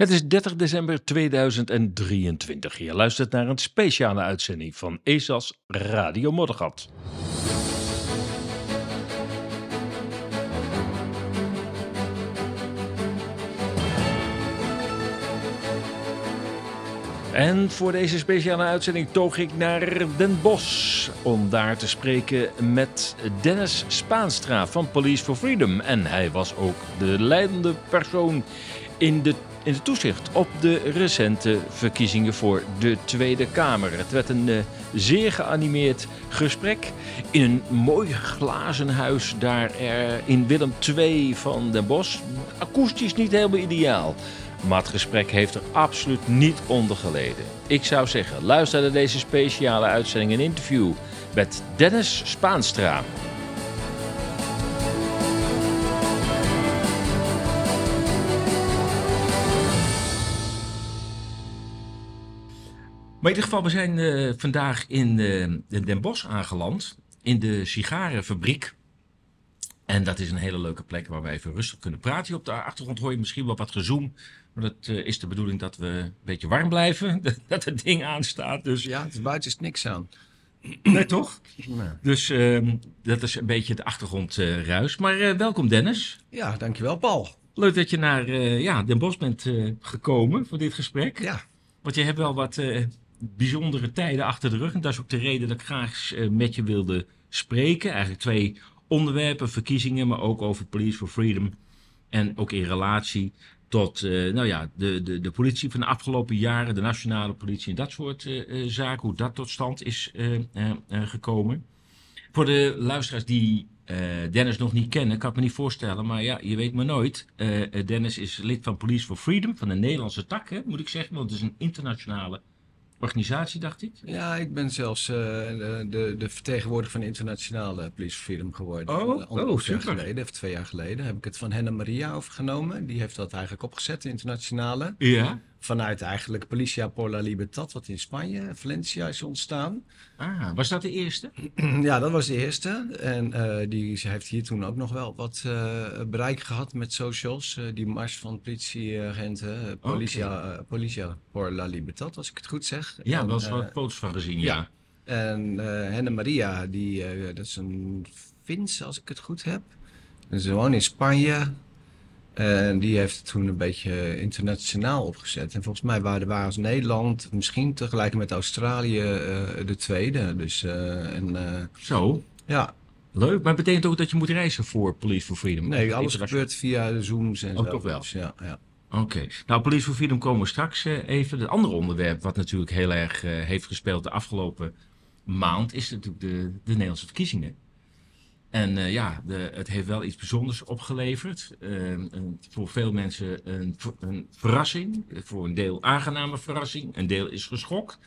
Het is 30 december 2023. Je luistert naar een speciale uitzending van ESA's Radio Moddergat. En voor deze speciale uitzending toog ik naar Den Bosch om daar te spreken met Dennis Spaanstra van Police for Freedom. En hij was ook de leidende persoon in de, in de toezicht op de recente verkiezingen voor de Tweede Kamer. Het werd een uh, zeer geanimeerd gesprek in een mooi glazen huis daar er in Willem II van Den Bosch. Akoestisch niet helemaal ideaal. Maar het gesprek heeft er absoluut niet onder geleden. Ik zou zeggen, luister naar deze speciale uitzending en interview met Dennis Spaanstra. Maar in ieder geval, we zijn uh, vandaag in uh, Den Bosch aangeland. In de sigarenfabriek. En dat is een hele leuke plek waar we even rustig kunnen praten. Hier op de achtergrond hoor je misschien wel wat gezoem. Maar dat uh, is de bedoeling dat we een beetje warm blijven. dat het ding aanstaat. Dus... Ja, het buiten is niks aan. Nee, toch? Nee. Dus uh, dat is een beetje de achtergrondruis. maar uh, welkom Dennis. Ja, dankjewel Paul. Leuk dat je naar ja, Den Bosch bent gekomen voor dit gesprek. Ja. Want je hebt wel wat bijzondere tijden achter de rug. En dat is ook de reden dat ik graag met je wilde spreken. Eigenlijk twee onderwerpen, verkiezingen, maar ook over Police for Freedom. En ook in relatie tot uh, nou ja, de, de, de politie van de afgelopen jaren, de nationale politie en dat soort uh, zaken, hoe dat tot stand is gekomen. Voor de luisteraars die Dennis nog niet kennen, kan ik me niet voorstellen, maar ja, je weet maar nooit. Dennis is lid van Police for Freedom, van de Nederlandse tak, hè, moet ik zeggen, want het is een internationale organisatie, dacht ik. Ja, ik ben zelfs uh, de, de vertegenwoordiger van de internationale Police Freedom geworden. Oh, oh jaar geleden, of twee jaar geleden, heb ik het van Henne Maria overgenomen. Die heeft dat eigenlijk opgezet, de internationale. Ja. Vanuit eigenlijk Policia por la Libertad, wat in Spanje, Valencia is ontstaan. Ah, was dat de eerste? ja, dat was de eerste. En uh, die ze heeft hier toen ook nog wel wat uh, bereik gehad met socials. Die mars van politieagenten. Policia, okay. Policia por la Libertad, als ik het goed zeg. Ja, daar was wat foto's van gezien, ja. ja. En Henne Maria, die, dat is een Fins, als ik het goed heb. Ze woont in Spanje. En die heeft het toen een beetje internationaal opgezet. En volgens mij waren, waren als Nederland misschien tegelijk met Australië uh, de tweede. Dus, uh, en, uh, Zo? Ja. Leuk, maar betekent ook dat je moet reizen voor Police for Freedom? Nee, alles gebeurt via de Zooms en oh, zo. toch wel? Dus, ja, ja. Oké. Nou, Police for Freedom komen straks even. Het andere onderwerp wat natuurlijk heel erg heeft gespeeld de afgelopen maand... is natuurlijk de, de Nederlandse verkiezingen. En uh, ja, de, het heeft wel iets bijzonders opgeleverd. Een, voor veel mensen een, een, verrassing. Voor een deel aangename verrassing. Een deel is geschokt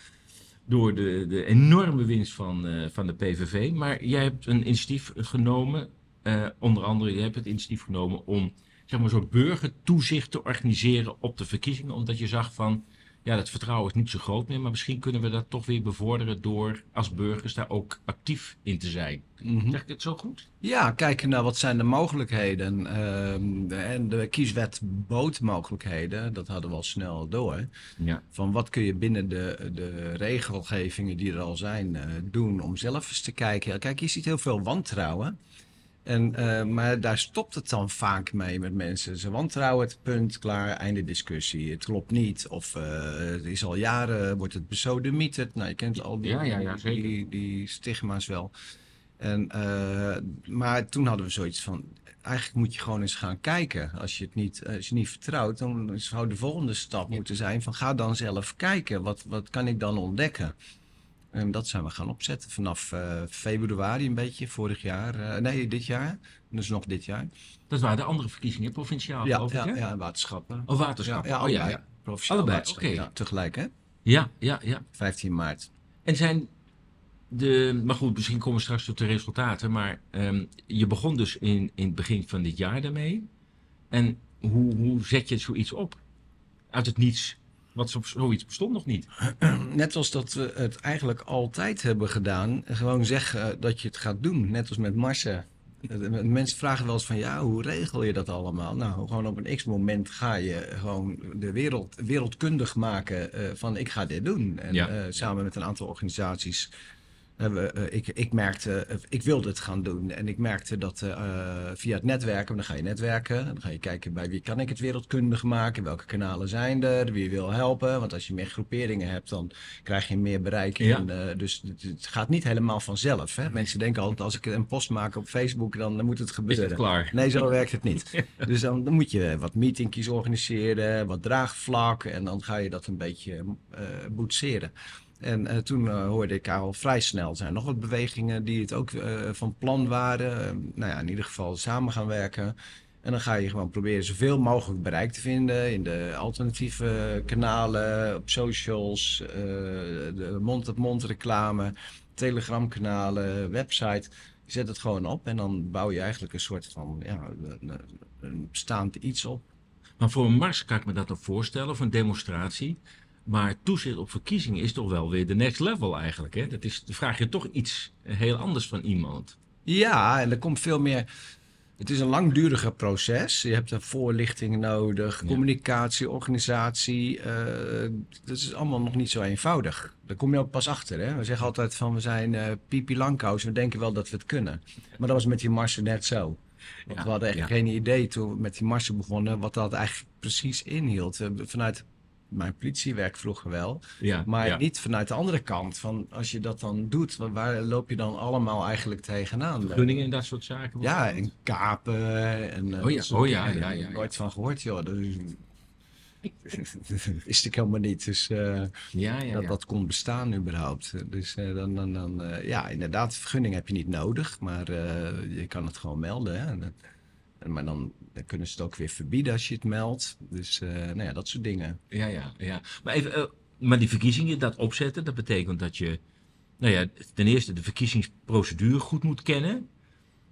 door de, de enorme winst van, van de PVV. Maar jij hebt een initiatief genomen. onder andere, je hebt het initiatief genomen om zeg maar, zo'n burgertoezicht te organiseren op de verkiezingen. Omdat je zag van ja, dat vertrouwen is niet zo groot meer, maar misschien kunnen we dat toch weer bevorderen door als burgers daar ook actief in te zijn. Mm -hmm. Zeg ik dit zo goed? Ja, kijken naar wat zijn de mogelijkheden. Uh, en de kieswet bood mogelijkheden, dat hadden we al snel door. Ja. Van wat kun je binnen de, de regelgevingen die er al zijn uh, doen om zelf eens te kijken. Kijk, je ziet heel veel wantrouwen. En, uh, maar daar stopt het dan vaak mee met mensen. Ze wantrouwen het punt, klaar, einde discussie. Het klopt niet. Of uh, het is al jaren, wordt het besodemieterd. Nou, je kent al die, ja, ja, ja, die, die, stigma's wel. En, uh, maar toen hadden we zoiets van, eigenlijk moet je gewoon eens gaan kijken. Als je het niet, als je niet vertrouwt, dan zou de volgende stap moeten zijn van ga dan zelf kijken. Wat, wat kan ik dan ontdekken? En dat zijn we gaan opzetten vanaf uh, februari een beetje, vorig jaar. Uh, nee, dit jaar. Dus nog dit jaar. Dat waren de andere verkiezingen, provinciaal ja, geloof ja, ik, hè? Ja, waterschappen. Oh, waterschappen. Ja, ja, oh, ja. Provinciaal Allebei, oké. tegelijk, hè? Ja, ja, ja. 15 maart. En zijn de... Maar goed, misschien komen we straks tot de resultaten. Maar um, je begon dus in, in het begin van dit jaar daarmee. En hoe, hoe zet je zoiets op? Uit het niets... Want zoiets bestond nog niet. Net als dat we het eigenlijk altijd hebben gedaan. Gewoon zeggen dat je het gaat doen. Net als met marsen. Eh, Mensen vragen wel eens van, ja, hoe regel je dat allemaal? Nou, gewoon op een x-moment ga je gewoon de wereld wereldkundig maken eh, van ik ga dit doen. En Ja. eh, samen met een aantal organisaties ik, ik merkte, eh, ik wilde het gaan doen. En ik merkte dat eh, eh, via het netwerken, dan ga je netwerken. Dan ga je kijken bij wie kan ik het wereldkundig maken, welke kanalen zijn er, wie wil helpen. Want als je meer groeperingen hebt, dan krijg je meer bereik. Ja. En, eh, dus het, het gaat niet helemaal vanzelf. Hè? Mensen denken altijd, als ik een post maak op Facebook, dan, dan moet het Is gebeuren. het klaar? Nee, zo werkt het niet. Dus dan, dan moet je wat meetingjes organiseren, wat draagvlak en dan ga je dat een beetje eh boetseren. En eh, toen eh, hoorde ik al vrij snel, zijn nog wat bewegingen die het ook eh, van plan waren. Eh, nou ja, in ieder geval samen gaan werken. En dan ga je gewoon proberen zoveel mogelijk bereik te vinden in de alternatieve kanalen, op socials, de mond-op-mond reclame, telegramkanalen, website. Je zet het gewoon op en dan bouw je eigenlijk een soort van ja, een, bestaand iets op. Maar voor een mars kan ik me dat nog voorstellen, of een demonstratie. Maar toezicht op verkiezingen is toch wel weer de next level eigenlijk. Hè? Dat is, dan vraag je toch iets heel anders van iemand. Ja, en er komt veel meer. Het is een langduriger proces. Je hebt een voorlichting nodig, Ja. communicatie, organisatie. eh, dat is allemaal nog niet zo eenvoudig. Daar kom je ook pas achter. Hè? We zeggen altijd van we zijn eh pipi langkous. We denken wel dat we het kunnen. Maar dat was met die marsen net zo. Want Ja, we hadden echt ja. geen idee toen we met die marsen begonnen wat dat eigenlijk precies inhield. Eh, Vanuit mijn politiewerk vroeger wel. Ja, Maar ja. niet vanuit de andere kant. Van als je dat dan doet, waar, loop je dan allemaal eigenlijk tegenaan? Gunningen en dat soort zaken. Ja, en kapen en... eh, Oh ja, oh ja, ja, ja. Nooit van gehoord, joh. Dat is- wist ik helemaal niet. Dus eh, ja, ja, dat ja. dat kon bestaan überhaupt. Dus eh, dan, dan, dan ja, inderdaad, vergunning heb je niet nodig. Maar je kan het gewoon melden. Hè. Maar dan, dan kunnen ze het ook weer verbieden als je het meldt. Dus eh, nou ja, dat soort dingen. Ja, ja, ja. Maar, even, eh, maar die verkiezingen, dat opzetten, dat betekent dat je, nou ja, ten eerste de verkiezingsprocedure goed moet kennen.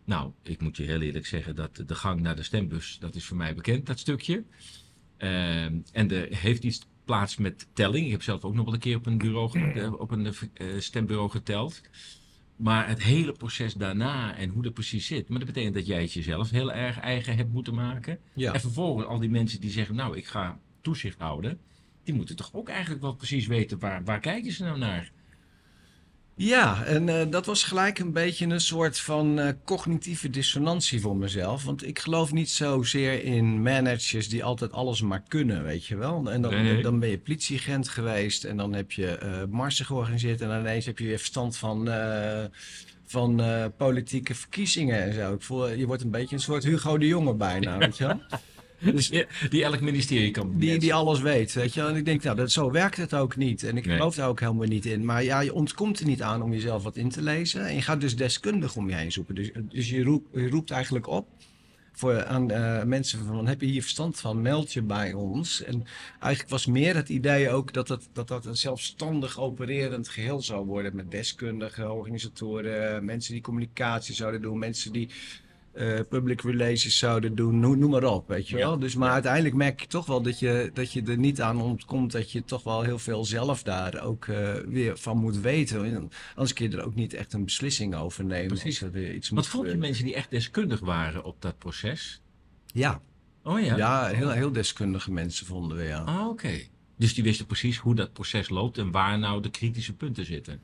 Nou, ik moet je heel eerlijk zeggen dat de gang naar de stembus, dat is voor mij bekend, dat stukje. Ehm, en er heeft iets plaats met telling. Ik heb zelf ook nog wel een keer op een, bureau, eh, op een eh, stembureau geteld. Maar het hele proces daarna en hoe dat precies zit. Maar dat betekent dat jij het jezelf heel erg eigen hebt moeten maken. Ja. En vervolgens al die mensen die zeggen, nou, ik ga toezicht houden. Die moeten toch ook eigenlijk wel precies weten, waar, waar kijken ze nou naar? Ja, en eh, dat was gelijk een beetje een soort van eh, cognitieve dissonantie voor mezelf. Want ik geloof niet zozeer in managers die altijd alles maar kunnen, weet je wel. En dan, Nee, dan ben je politieagent geweest en dan heb je eh marsen georganiseerd en dan ineens heb je weer verstand van, van politieke verkiezingen en zo. Ik voel, je wordt een beetje een soort Hugo de Jonge bijna, weet je wel. Dus die elk ministerie kan die, die alles weet, weet je. En ik denk, nou, dat, zo werkt het ook niet. En ik Nee. geloof daar ook helemaal niet in. Maar ja, je ontkomt er niet aan om jezelf wat in te lezen. En je gaat dus deskundig om je heen zoeken. Dus, dus je, roep- je roept eigenlijk op voor, aan eh, mensen van, heb je hier verstand van, meld je bij ons. En eigenlijk was meer het idee ook dat het, dat, dat een zelfstandig opererend geheel zou worden. Met deskundigen, organisatoren, mensen die communicatie zouden doen, mensen die eh, public relations zouden doen, noem, noem maar op, weet je Ja. wel. Dus, maar Ja. uiteindelijk merk je toch wel dat je, dat je er niet aan ontkomt dat je toch wel heel veel zelf daar ook eh, weer van moet weten. En Anders kun je er ook niet echt een beslissing over nemen. Precies. Iets Wat vond je mensen die echt deskundig waren op dat proces? Ja, Oh ja? ja. heel, heel deskundige mensen vonden we, ja. Ah, oké. Dus die wisten precies hoe dat proces loopt en waar nou de kritische punten zitten.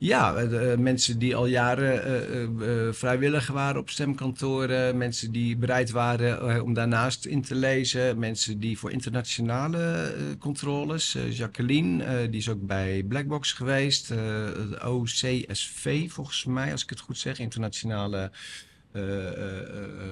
Ja, eh, eh, mensen die al jaren eh, vrijwillig waren op stemkantoren, mensen die bereid waren om daarnaast in te lezen, mensen die voor internationale controles, Jacqueline, die is ook bij Blackbox geweest, OCSV volgens mij, als ik het goed zeg, internationale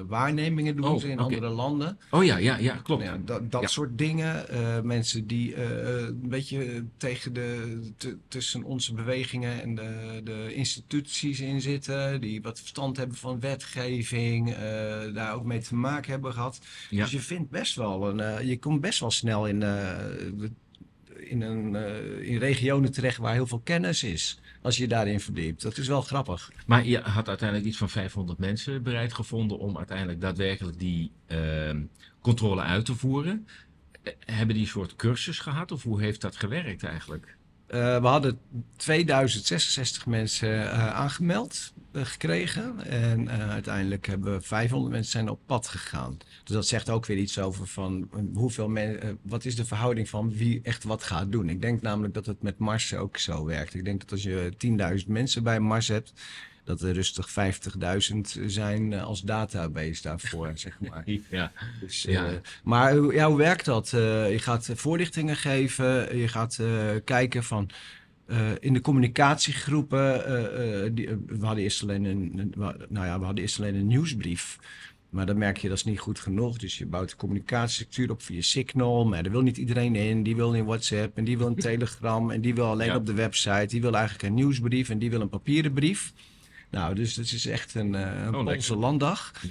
waarnemingen doen Oh, ze in andere landen. Oh ja, ja, ja, klopt. Ja, dat dat Ja. soort dingen. Eh, mensen die eh, eh, een beetje tegen de, tussen onze bewegingen en de, de instituties in zitten. Die wat verstand hebben van wetgeving. eh, daar ook mee te maken hebben gehad. Ja. Dus je vindt best wel een. eh, je komt best wel snel in. In, een, eh, in regionen terecht waar heel veel kennis is. Als je daarin verdiept. Dat is wel grappig. Maar je had uiteindelijk iets van 500 mensen bereid gevonden om uiteindelijk daadwerkelijk die ehm, controle uit te voeren. Eh, Hebben die een soort cursus gehad of hoe heeft dat gewerkt eigenlijk? Eh, we hadden 2066 mensen eh, aangemeld eh, gekregen. En uiteindelijk hebben 500 mensen zijn op pad gegaan. Dus dat zegt ook weer iets over van hoeveel men, eh, wat is de verhouding van wie echt wat gaat doen. Ik denk namelijk dat het met Mars ook zo werkt. Ik denk dat als je 10.000 mensen bij Mars hebt, dat er rustig 50.000 zijn eh, als database daarvoor, zeg maar. Ja. Dus, Ja. eh, maar hoe- ja, hoe werkt dat? Eh, je gaat voorlichtingen geven, je gaat kijken van in de communicatiegroepen. die, we hadden eerst alleen een, nou ja, we hadden eerst alleen een nieuwsbrief. Maar dan merk je dat is niet goed genoeg. Dus je bouwt de communicatiestructuur op via Signal. Maar daar wil niet iedereen in. Die wil in WhatsApp en die wil in Telegram en die wil alleen Ja. op de website. Die wil eigenlijk een nieuwsbrief en die wil een papieren brief. Nou, dus het is echt een, eh een Oh, Poolse landdag. Ja.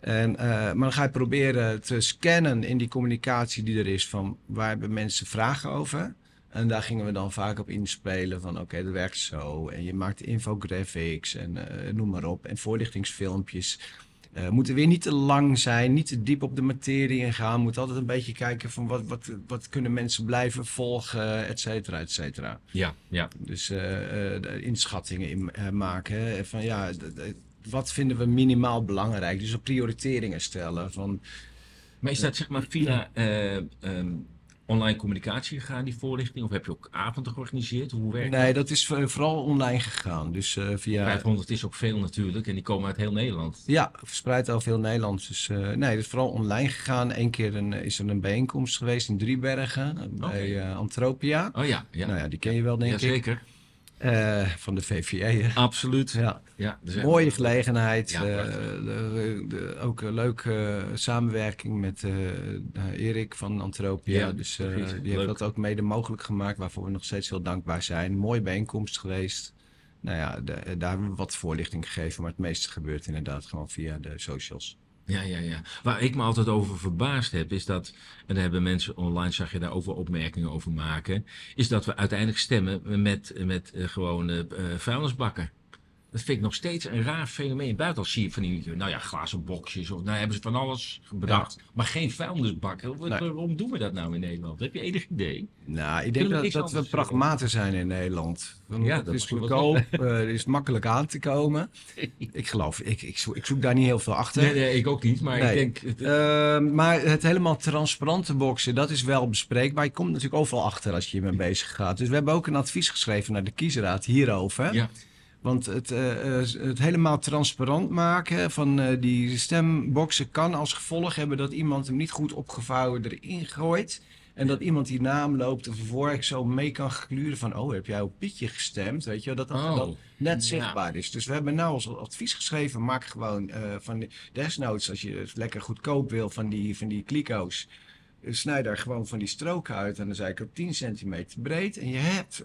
En, eh, maar dan ga je proberen te scannen in die communicatie die er is van waar hebben mensen vragen over. En daar gingen we dan vaak op inspelen van oké, dat werkt zo. En je maakt infographics en eh, noem maar op. En voorlichtingsfilmpjes. Eh moeten weer niet te lang zijn, niet te diep op de materie ingaan. Moet altijd een beetje kijken van wat, wat, wat kunnen mensen blijven volgen, et cetera, et cetera. Ja, ja. Dus eh, eh, inschattingen in, maken. Van ja, wat vinden we minimaal belangrijk? Dus op prioriteringen stellen. Van, Maar is dat zeg maar via eh, ehm, online communicatie gegaan, die voorlichting? Of heb je ook avonden georganiseerd? Hoe werkt nee, dat is voor- vooral online gegaan. Dus eh, via. 500 is ook veel natuurlijk en die komen uit heel Nederland. Ja, verspreid over heel Nederland. Dus eh, nee, dat is vooral online gegaan. Eén keer een, is er een bijeenkomst geweest in Driebergen bij eh, Antropia. Oh ja, ja. Nou ja, die ken je wel, denk ik. Jazeker. Eh, van de VVE. hè. Absoluut. Ja. Ja, dus Mooie gelegenheid. Ja, eh, de, de- ook een leuke eh, samenwerking met eh, Erik van Antropia. Ja, dus die Leuk. heeft dat ook mede mogelijk gemaakt, waarvoor we nog steeds heel dankbaar zijn. Mooie bijeenkomst geweest. Nou ja, de- daar hebben we wat voorlichting gegeven, maar het meeste gebeurt inderdaad gewoon via de socials. Ja, ja, ja. Waar ik me altijd over verbaasd heb, is dat, en daar hebben mensen online, zag je daar over opmerkingen over maken, is dat we uiteindelijk stemmen met, met eh, gewoon eh, eh, vuilnisbakken. Dat vind ik nog steeds een raar fenomeen. In het buitenland zie je van die, nou ja, glazen boxjes, of nou hebben ze van alles bedacht. Maar geen vuilnisbakken. Nee. Waarom doen we dat nou in Nederland? Heb je enig idee? Nou, ik denk dat, dat we pragmaten zijn in Nederland. Want Ja, het dat is goedkoop, eh, het is makkelijk aan te komen. Ik geloof, ik, ik, zoek, ik zoek daar niet heel veel achter. Nee, nee, ik ook niet, maar Nee. ik denk... het- Uh, maar het helemaal transparante boksen, dat is wel bespreekbaar. Je komt natuurlijk overal achter als je hiermee bezig gaat. Dus we hebben ook een advies geschreven naar de kiesraad hierover. ja, Want het, eh, eh, het helemaal transparant maken van eh, die stemboksen kan als gevolg hebben dat iemand hem niet goed opgevouwen erin gooit. En dat iemand die naam loopt en vervolgens zo mee kan gluren van... oh, heb jij op Pietje gestemd? Weet je, dat dat, Oh. dat net Ja. zichtbaar is. Dus we hebben nou als advies geschreven... maak gewoon eh, van desnoods, als je het lekker goedkoop wil van die, van die kliko's... eh, Snij daar gewoon van die stroken uit en dan zei ik op 10 centimeter breed. En je hebt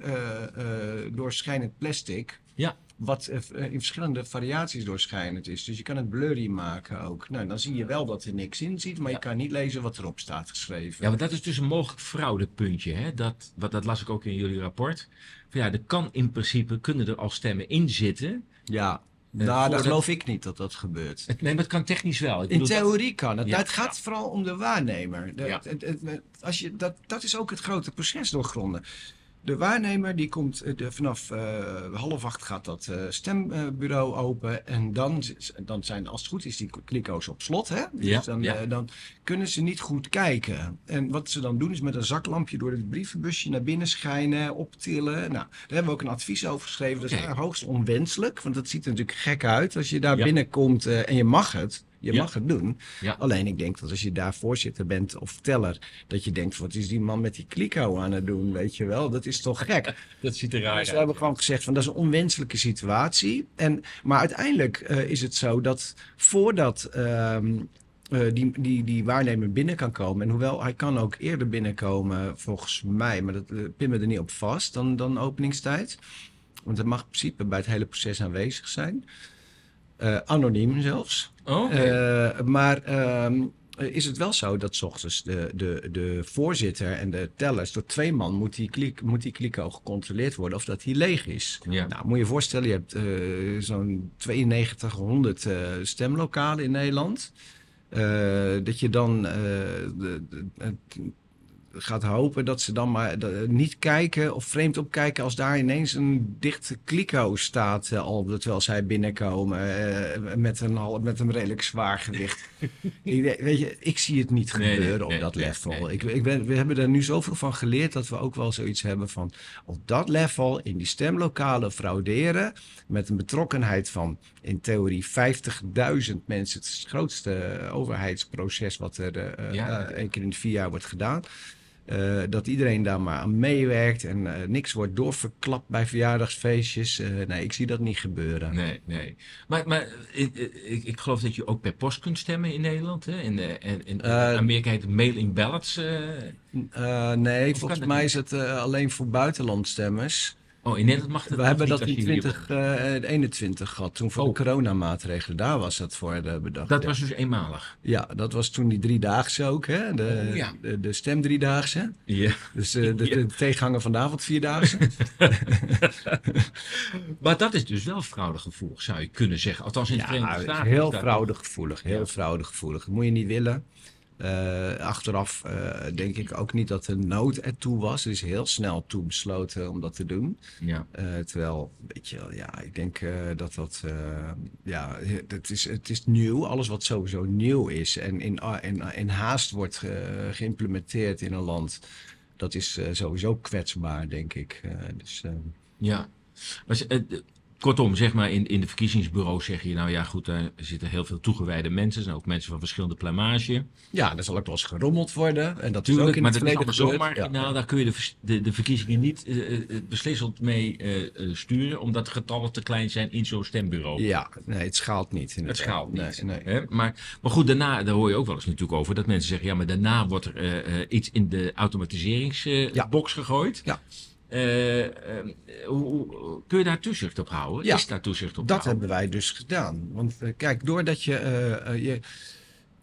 doorschijnend plastic ja. Wat eh, in verschillende variaties doorschijnend is. Dus je kan het blurry maken ook. Nou, dan zie je wel dat er niks in zit, maar Ja. je kan niet lezen wat erop staat geschreven. Ja, want dat is dus een mogelijk fraudepuntje. Hè? Dat, wat, dat las ik ook in jullie rapport. Van ja, er kan in principe, kunnen er al stemmen in zitten. Ja. Eh, nou, dat geloof ik niet dat dat gebeurt. Het, nee, maar het kan technisch wel. Ik In dat- theorie kan het. Ja. Nou, het gaat vooral om de waarnemer. De- Ja. het- het- het- als je, dat, dat is ook het grote proces doorgronden. De waarnemer die komt eh, de, vanaf eh, half acht gaat dat eh, stembureau open. En dan, dan zijn, als het goed is, die kliko's op slot. Hè? Dus Ja, dan, ja. dan kunnen ze niet goed kijken. En wat ze dan doen is met een zaklampje door het brievenbusje naar binnen schijnen, optillen. Nou, daar hebben we ook een advies over geschreven. Dat is hoogst onwenselijk, want dat ziet er natuurlijk gek uit als je daar Ja. binnenkomt en je mag het. Je Ja. mag het doen. Ja. Alleen ik denk dat als je daar voorzitter bent of teller, dat je denkt, wat is die man met die kliko aan het doen, weet je wel? Dat is toch gek. Dat ziet er raar Dus we hebben gewoon gezegd van dat is een onwenselijke situatie. En, maar uiteindelijk eh, is het zo dat voordat ehm, eh, die, die, die waarnemer binnen kan komen, en hoewel hij kan ook eerder binnenkomen volgens mij, maar dat uh, pin me er niet op vast dan, dan openingstijd. Want hij mag in principe bij het hele proces aanwezig zijn. Eh, anoniem zelfs. Oh. Eh, maar ehm, is het wel zo dat 's ochtends de, de, de voorzitter en de tellers door twee man moet die, klik, moet die kliko gecontroleerd worden of dat die leeg is. ja. Nou, moet je je voorstellen, je hebt eh, zo'n 9200 eh, stemlokalen in Nederland. Eh, dat je dan eh, de, gaat hopen dat ze dan maar dat- niet kijken of vreemd opkijken als daar ineens een dichte kliko staat. eh, al terwijl zij binnenkomen eh, met, een, met een redelijk zwaar gewicht. ik, weet- je, ik zie het niet Nee, gebeuren nee, op dat level. Ik, ik ben, we hebben er nu zoveel van geleerd dat we ook wel zoiets hebben van op dat level in die stemlokalen frauderen met een betrokkenheid van in theorie 50.000 mensen. Het is het grootste eh, overheidsproces wat er eh, Ja. eh, één keer in de vier jaar wordt gedaan. Eh, dat iedereen daar maar aan meewerkt en eh, niks wordt doorverklapt bij verjaardagsfeestjes. Eh, nee, ik zie dat niet gebeuren. Nee, nee. Maar, maar ik, ik, ik geloof dat je ook per post kunt stemmen in Nederland. Hè? In, in, in Amerika heet het mail-in ballots. nee, Of volgens mij niet? is het alleen voor buitenlandstemmers. Oh, in Nederland mag het We hebben dat in je hier 2021 gehad, toen voor Oh. de coronamaatregelen. Daar was dat voor eh, bedacht. Dat ja. was dus eenmalig. ja, dat was toen die driedaagse ook, hè? De, Oh, ja. de, de stemdriedaagse. Ja. Dus eh, de, Ja. de tegenhanger van de avondvierdaagse. Maar dat is dus wel fraudegevoelig, zou je kunnen zeggen. Althans in Ja, Verenigde het Staten. heel dat- fraudegevoelig. Heel Ja. fraudegevoelig. Dat moet je niet willen. Eh, achteraf eh, denk ik ook niet dat de nood ertoe was. Er is heel snel toe besloten om dat te doen. Ja. Eh, terwijl, weet je wel, ja, ik denk dat dat, ja, het is, het is nieuw. Alles wat sowieso nieuw is en in, in, in haast wordt geïmplementeerd in een land, dat is sowieso kwetsbaar, denk ik. Dus, Ja. Kortom, zeg maar, in, in de verkiezingsbureaus zeg je, nou ja, goed, daar zitten heel veel toegewijde mensen. Er zijn ook mensen van verschillende plumage. ja, er zal ook wel eens gerommeld worden. En dat is ook in maar het dat is zo marginaal. Ja. Daar kun je de, de, de verkiezingen niet eh, beslissend mee sturen, omdat de getallen te klein zijn in zo'n stembureau. Ja, nee, het schaalt niet. Het schaalt niet. Nee, nee. Hè? Maar, maar goed, daarna, daar hoor je ook wel eens natuurlijk over, dat mensen zeggen, ja, maar daarna wordt er iets in de automatiseringsbox Ja. gegooid. Ja. Eh, eh, hoe, hoe- kun je daar toezicht op houden? Ja, Is daar toezicht op Dat houden? hebben wij dus gedaan. Want eh, kijk, doordat je, eh, eh, je.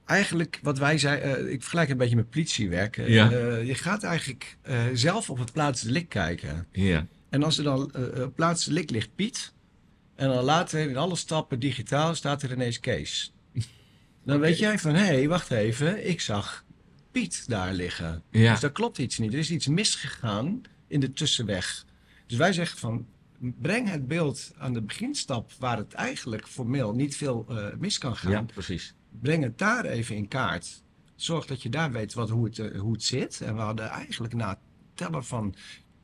Eigenlijk wat wij zeiden, ik vergelijk het een beetje met politiewerk. Eh, Ja. eh, je gaat eigenlijk eh, zelf op het plaatselijk kijken. Ja. En als er dan plaatselijk ligt Piet. En dan later in alle stappen digitaal staat er ineens Kees. Dan weet jij van, hé, hey, wacht even, ik zag Piet daar liggen. Ja. Dus daar klopt iets niet. Er is iets misgegaan in de tussenweg. Dus wij zeggen van, breng het beeld aan de beginstap waar het eigenlijk formeel niet veel eh, mis kan gaan. ja, precies. Breng het daar even in kaart. Zorg dat je daar weet wat, hoe, het, eh, hoe het zit. En we hadden eigenlijk na het tellen van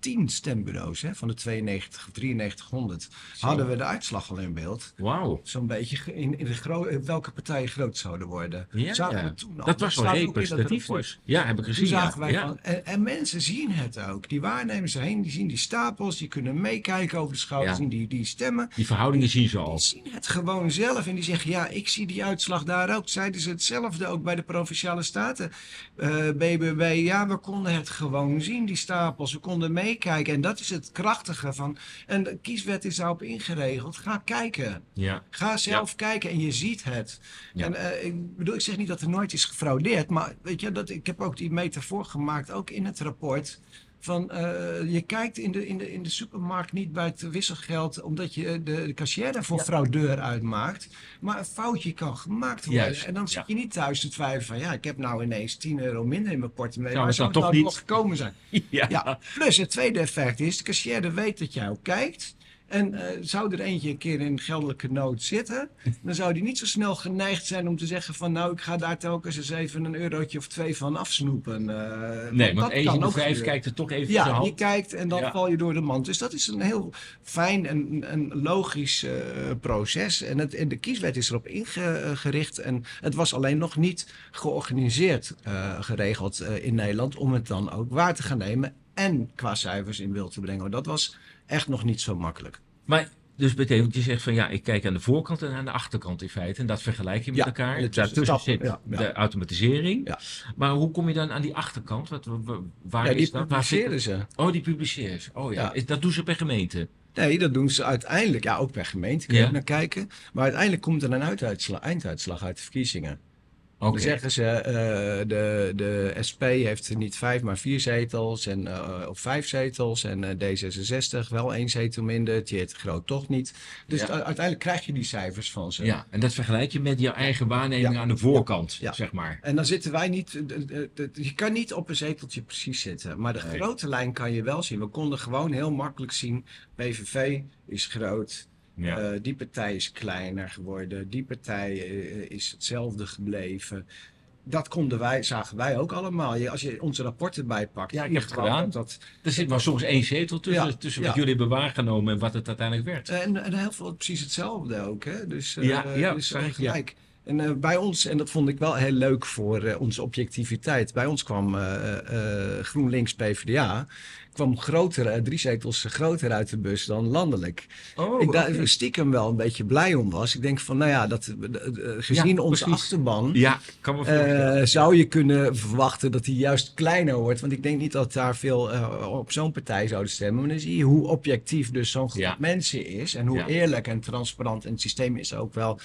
10 stembureaus, hè, van de 92 of 9300, Zo. hadden we de uitslag al in beeld. Wauw. Zo'n beetje in, in de welke partijen groot zouden worden. Ja, Zagen ja. we toen al. Dat was wel representatief dus. Ja, heb ik Toen gezien. ja. wij Ja. van, en, en mensen zien het ook. Die waarnemers erheen, die zien die stapels, die kunnen meekijken over de schouder, Ja. zien die, die stemmen. Die verhoudingen zien ze Die al. zien het gewoon zelf en die zeggen, ja, ik zie die uitslag daar ook. Zeiden ze hetzelfde ook bij de Provinciale Staten. Eh, BBB, ja, we konden het gewoon zien, die stapels. We konden meekijken en dat is het krachtige van... En de kieswet is daarop ingeregeld. Ga kijken. Ja. Ga zelf kijken en je ziet het. Ja. En eh, ik bedoel, ik zeg niet dat er nooit is gefraudeerd, maar weet je, dat, ik heb ook die metafoor gemaakt, ook in het rapport. Van eh, je kijkt in de, in, de, in de supermarkt niet bij het wisselgeld omdat je de, de cashier er voor fraudeur uitmaakt. Maar een foutje kan gemaakt worden. Juist, En dan zit ja. je niet thuis te twijfelen van ja, ik heb nou ineens 10 euro minder in mijn portemonnee. Maar zou het toch niet- nog gekomen zijn? Ja. Ja, plus het tweede effect is, de cashier weet dat jij ook kijkt. En eh, zou er eentje een keer in geldelijke nood zitten, dan zou die niet zo snel geneigd zijn om te zeggen van nou, ik ga daar telkens eens even een eurotje of twee van afsnoepen. Eh, Nee, want vijf gebeuren. kijkt er toch even Ja, je kijkt en dan Ja. val je door de mand. Dus dat is een heel fijn en logisch eh, proces. En, het, en de kieswet is erop ingericht. En het was alleen nog niet georganiseerd geregeld in Nederland om het dan ook waar te gaan nemen en qua cijfers in beeld te brengen. Dat was echt nog niet zo makkelijk. Maar dus betekent je zegt van ja, ik kijk aan de voorkant en aan de achterkant in feite. En dat vergelijk je met Ja, elkaar. Daartussen stappen, zit ja, ja. de automatisering. Ja. Maar hoe kom je dan aan die achterkant? Wat, waar is dat? Waar publiceren ze. Oh, die publiceren ze. Oh ja. Dat doen ze per gemeente. Nee, dat doen ze uiteindelijk. Ja, ook per gemeente kun je naar kijken. Maar uiteindelijk komt er een einduitslag uit de verkiezingen. Dan zeggen ze, eh, de, de SP heeft niet vijf, maar vier zetels. En, eh, of vijf zetels. En eh, D66 wel één zetel minder. Tjeerd Groot toch niet. Dus Ja. uiteindelijk krijg je die cijfers van ze. Ja, en dat vergelijk je met je eigen waarneming Ja. aan de voorkant, Ja. zeg maar. En dan zitten wij niet. Je kan niet op een zeteltje precies zitten. Maar de Nee. grote lijn kan je wel zien. We konden gewoon heel makkelijk zien. PVV is groot. Ja. Eh, die partij is kleiner geworden. Die partij eh, is hetzelfde gebleven. Dat konden wij, zagen wij ook allemaal. Je, als je onze rapporten bijpakt. Ja, ik heb het gedaan. Dat, dat, er zit maar soms één zetel tussen, Ja, tussen ja. wat jullie hebben waargenomen en wat het uiteindelijk werd. en, en heel veel precies hetzelfde ook. Hè? Dus, eh, Ja, ja, dus gelijk. En eh, bij ons, en dat vond ik wel heel leuk voor eh, onze objectiviteit. Bij ons kwam eh, GroenLinks PvdA. kwam groter, drie zetels groter uit de bus dan landelijk. Oh, ik daar stiekem wel een beetje blij om was. Ik denk van, nou ja, dat, gezien Ja, onze achterban. Ja, kan me zou je kunnen verwachten dat hij juist kleiner wordt? Want ik denk niet dat daar veel op zo'n partij zouden stemmen. Maar dan zie je hoe objectief dus zo'n groep Ja. mensen is. En hoe eerlijk en transparant. En het systeem is ook wel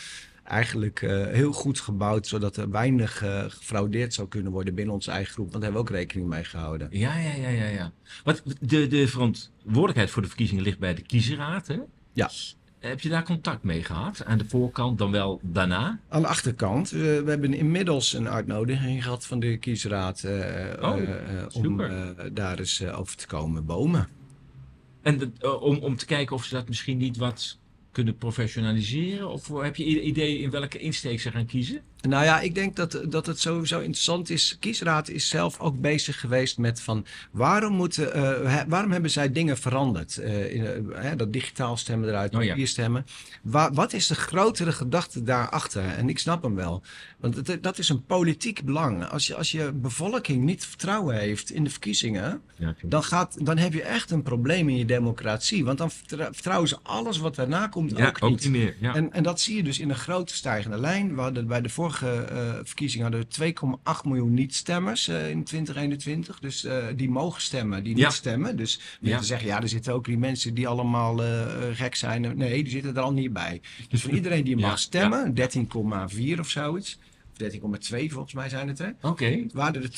eigenlijk eh, heel goed gebouwd. Zodat er weinig eh, gefraudeerd zou kunnen worden binnen onze eigen groep. Want daar hebben we ook rekening mee gehouden. Ja, ja, ja, ja. ja. Wat, de, de verantwoordelijkheid voor de verkiezingen ligt bij de kiesraad, hè? Ja. Heb je daar contact mee gehad? Aan de voorkant, dan wel daarna? Aan de achterkant, eh, we hebben inmiddels een uitnodiging gehad van de kiesraad. Oh, om daar eens over te komen bomen. En de- om, om te kijken of ze dat misschien niet wat kunnen professionaliseren? Of heb je idee in welke insteek ze gaan kiezen? Nou ja, ik denk dat, dat het sowieso interessant is. Kiesraad is zelf ook bezig geweest met van waarom, moeten, eh, waarom hebben zij dingen veranderd? Eh, in, eh, dat digitaal stemmen eruit, Oh ja. papier stemmen. Wa- wat is de grotere gedachte daarachter? En ik snap hem wel. Want het, dat is een politiek belang. Als je, als je bevolking niet vertrouwen heeft in de verkiezingen, Ja, dan, gaat, dan heb je echt een probleem in je democratie. Want dan vertrouwen ze alles wat daarna komt ja, ook niet. meer. Ja. En, en dat zie je dus in een grote stijgende lijn. We hadden bij de vorige eh, verkiezingen hadden we 2,8 miljoen niet-stemmers eh, in 2021. Dus eh, die mogen stemmen, die Ja. niet stemmen. Dus mensen Ja. zeggen, ja, er zitten ook die mensen die allemaal gek zijn. Nee, die zitten er al niet bij. Dus van iedereen die Ja, mag stemmen, 13,4 of zoiets. Of 13,2 volgens mij zijn het er Oké. waren er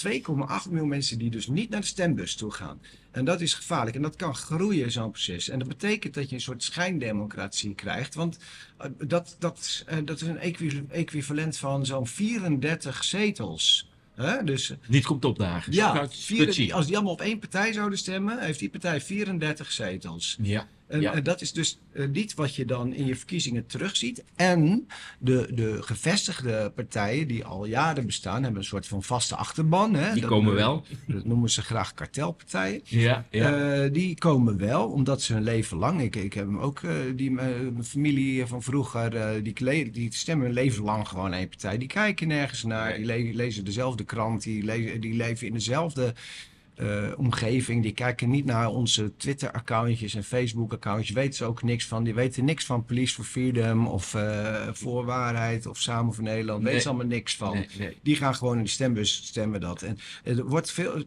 2,8 miljoen mensen die dus niet naar de stembus toe gaan. En dat is gevaarlijk. En dat kan groeien, zo'n proces. En dat betekent dat je een soort schijndemocratie krijgt. Want eh, dat, dat, eh, dat is een equi- equivalent van zo'n 34 zetels. Hè? Dus Niet komt opdagen. Ja, vier- als die allemaal op één partij zouden stemmen, heeft die partij 34 zetels. Ja. En Ja. eh, dat is dus eh, niet wat je dan in je verkiezingen terugziet. En de, de gevestigde partijen die al jaren bestaan, hebben een soort van vaste achterban. Hè? Die Dat- komen wel. Dat noemen ze graag kartelpartijen. Ja, ja. Eh, die komen wel, omdat ze hun leven lang. Ik, ik heb hem ook, die, mijn familie van vroeger, die, die stemmen hun leven lang gewoon één partij. Die kijken nergens naar, die le- lezen dezelfde krant, die, le- die leven in dezelfde eh, omgeving. Die kijken niet naar onze Twitter-accountjes en Facebook-accountjes. Weten ze ook niks van. Die weten niks van Police for Freedom of eh Voor Waarheid of Samen voor Nederland. Nee. Weten ze allemaal niks van. Nee, nee. Die gaan gewoon in de stembus stemmen dat. En er wordt veel.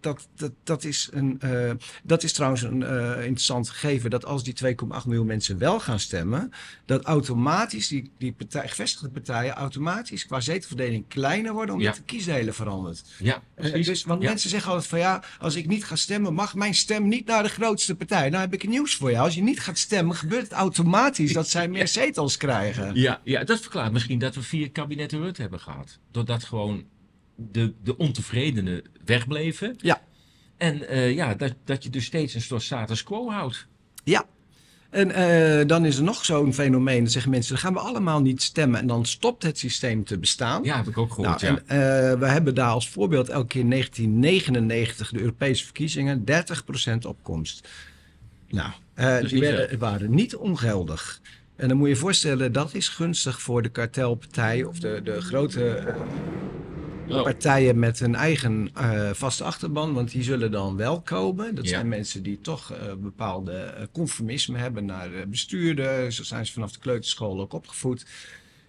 Dat, dat, dat, is, een, eh, dat is trouwens een interessant gegeven. Dat als die 2,8 miljoen mensen wel gaan stemmen. Dat automatisch die, die partij, gevestigde partijen automatisch qua zetelverdeling kleiner worden. Omdat Ja. de kiesdelen verandert. Ja, precies. dus, want Ja. mensen zeggen altijd van ja, als ik niet ga stemmen, mag mijn stem niet naar de grootste partij. Nou heb ik nieuws voor jou. Als je niet gaat stemmen, gebeurt het automatisch dat zij meer zetels krijgen. Ja, ja, dat verklaart misschien dat we vier kabinetten Rutte hebben gehad. Doordat gewoon de, de ontevredenen wegbleven. Ja. En eh, ja, dat, dat je dus steeds een soort status quo houdt. Ja. En eh, dan is er nog zo'n fenomeen. Dan zeggen mensen, dan gaan we allemaal niet stemmen. En dan stopt het systeem te bestaan. Ja, heb ik ook gehoord. Nou, ja. en, eh, we hebben daar als voorbeeld elke keer in 1999 de Europese verkiezingen 30% opkomst. Nou, eh, die werden, waren niet ongeldig. En dan moet je je voorstellen, dat is gunstig voor de kartelpartij of de, de grote Oh. partijen met een eigen eh, vaste achterban, want die zullen dan wel komen. Dat Ja. zijn mensen die toch eh, bepaalde eh, conformisme hebben naar eh, bestuurder. Zo zijn ze vanaf de kleuterschool ook opgevoed.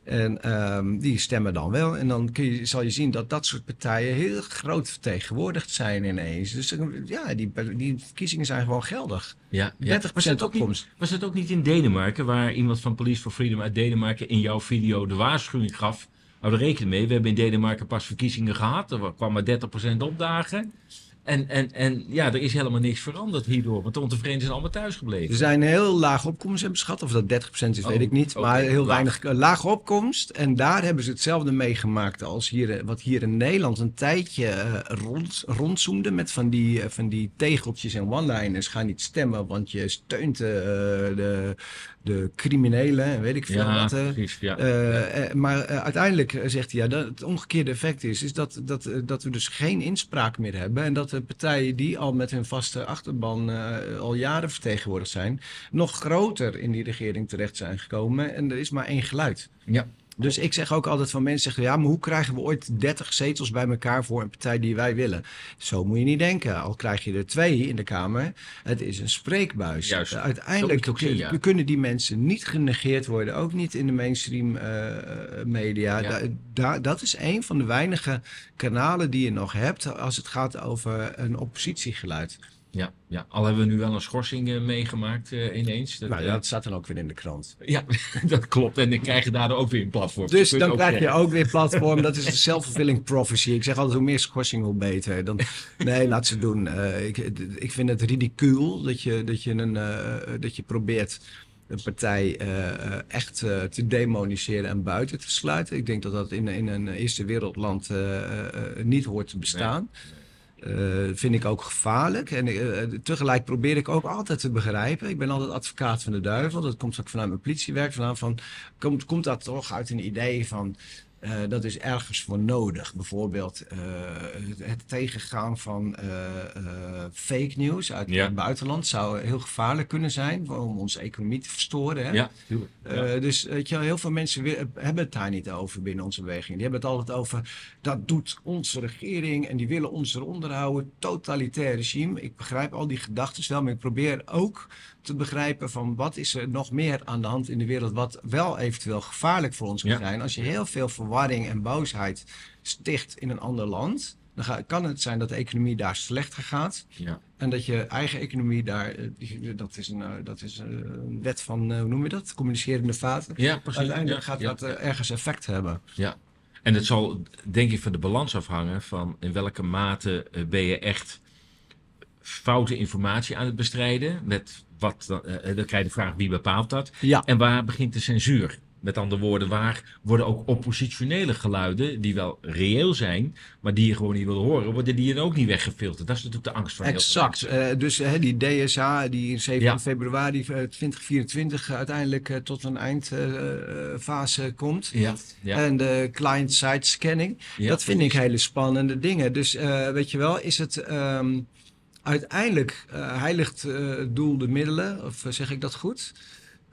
En ehm, die stemmen dan wel. En dan kun je, zal je zien dat dat soort partijen heel groot vertegenwoordigd zijn ineens. Dus ja, die, die verkiezingen zijn gewoon geldig. 30% Ja, ja. Was het, ook niet, opkomst. was het ook niet in Denemarken, waar iemand van Police for Freedom uit Denemarken in jouw video de waarschuwing gaf hou er rekening mee. We hebben in Denemarken pas verkiezingen gehad. Er kwam maar 30% opdagen. En, en, en ja, er is helemaal niks veranderd hierdoor. Want de ontevreden zijn allemaal thuis gebleven. Er zijn heel laag opkomst hebben schat. Of dat 30% is, Oh, weet ik niet. Maar heel laag. weinig eh, lage opkomst. En daar hebben ze hetzelfde meegemaakt als hier, eh, wat hier in Nederland een tijdje eh, rond, rondzoemde. Met van die, van die tegeltjes en one-liners. Ga niet stemmen, want je steunt de, de criminelen en weet ik veel ja, wat. eh. precies. Ja. Eh, eh, maar uiteindelijk zegt hij ja, dat het omgekeerde effect is, is dat, dat, dat we dus geen inspraak meer hebben. En dat de partijen die al met hun vaste achterban al jaren vertegenwoordigd zijn, nog groter in die regering terecht zijn gekomen. En er is maar één geluid. ja. Dus ik zeg ook altijd van mensen zeggen, ja, maar hoe krijgen we ooit 30 zetels bij elkaar voor een partij die wij willen? Zo moet je niet denken. Al krijg je er twee in de Kamer, het is een spreekbuis. Juist. Uiteindelijk ook zien, ja. kunnen die mensen niet genegeerd worden, ook niet in de mainstream eh, media. Ja. Da- da- dat is een van de weinige kanalen die je nog hebt als het gaat over een oppositiegeluid. Ja, ja, al hebben we nu wel een schorsing eh, meegemaakt eh, ineens. Dat, Nou, eh, dat staat dan ook weer in de krant. ja, dat klopt. En dan krijg je daardoor ook weer een platform. Dus dan krijg je ook weer platform. Dat is een self-fulfilling prophecy. Ik zeg altijd, hoe meer schorsing, hoe beter. Dan, nee, laat ze doen. Ik, ik vind het ridicuul dat je, dat je, een, dat je probeert een partij echt te demoniseren en buiten te sluiten. Ik denk dat dat in, in een eerste wereldland niet hoort te bestaan. Eh, vind ik ook gevaarlijk. En eh, tegelijk probeer ik ook altijd te begrijpen. Ik ben altijd advocaat van de duivel. Dat komt ook vanuit mijn politiewerk vandaan. Van, komt, komt dat toch uit een idee van. Eh, dat is ergens voor nodig. Bijvoorbeeld eh, het, het tegengaan van eh, fake news uit Ja. het buitenland zou heel gevaarlijk kunnen zijn om onze economie te verstoren. Hè? Ja, dus weet je, heel veel mensen hebben het daar niet over binnen onze beweging. Die hebben het altijd over, dat doet onze regering en die willen ons eronder houden. Totalitair regime. Ik begrijp al die gedachten wel, maar ik probeer ook te begrijpen van wat is er nog meer aan de hand in de wereld wat wel eventueel gevaarlijk voor ons kan Ja. zijn. Als je heel veel verwarring en boosheid sticht in een ander land, dan ga- kan het zijn dat de economie daar slechter gaat. ja. En dat je eigen economie daar, eh, dat is een, eh, dat is een wet van, eh, hoe noem je dat? Communicerende vaten. ja, precies. Uiteindelijk ja, gaat dat eh, ergens effect hebben. Ja. En het zal denk ik van de balans afhangen van in welke mate eh, ben je echt foute informatie aan het bestrijden. Met wat, dan, eh, dan krijg je de vraag wie bepaalt dat. Ja. En waar begint de censuur? Met andere woorden, waar worden ook oppositionele geluiden, die wel reëel zijn, maar die je gewoon niet wil horen, worden die dan ook niet weggefilterd? Dat is natuurlijk de angst van heel veel Exact. mensen. Eh, dus hè, die DSA die in 7 Ja. februari eh, 2024 uiteindelijk eh, tot een eindfase komt. Ja, ja, En de client-side scanning. ja, dat vind precies. ik hele spannende dingen. Dus eh, weet je wel, is het ehm, uiteindelijk eh, heiligt eh, het doel de middelen? Of eh, zeg ik dat goed?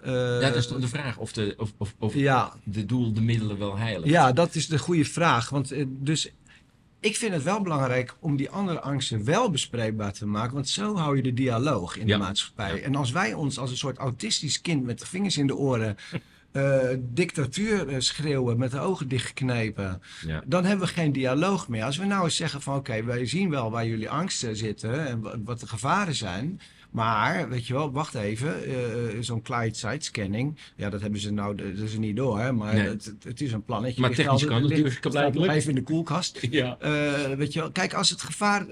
Eh, Ja, dat is de vraag of, de, of, of, of ja, de doel de middelen wel heilig. Ja, dat is de goede vraag. Want eh, dus ik vind het wel belangrijk om die andere angsten wel bespreekbaar te maken. Want zo hou je de dialoog in Ja. de maatschappij. Ja. En als wij ons als een soort autistisch kind met de vingers in de oren. Eh, dictatuur eh, schreeuwen met de ogen dichtgeknepen. Ja. Dan hebben we geen dialoog meer. Als we nou eens zeggen van oké, wij zien wel waar jullie angsten zitten en wa- wat de gevaren zijn. Maar, weet je wel, wacht even, eh, zo'n client-side scanning, ja, dat hebben ze nou, dat is er niet door, hè, maar Nee. het, het- is een plannetje. Maar technisch kan het blijkbaar. even in de koelkast. Ja. Weet je wel, kijk, als het gevaar,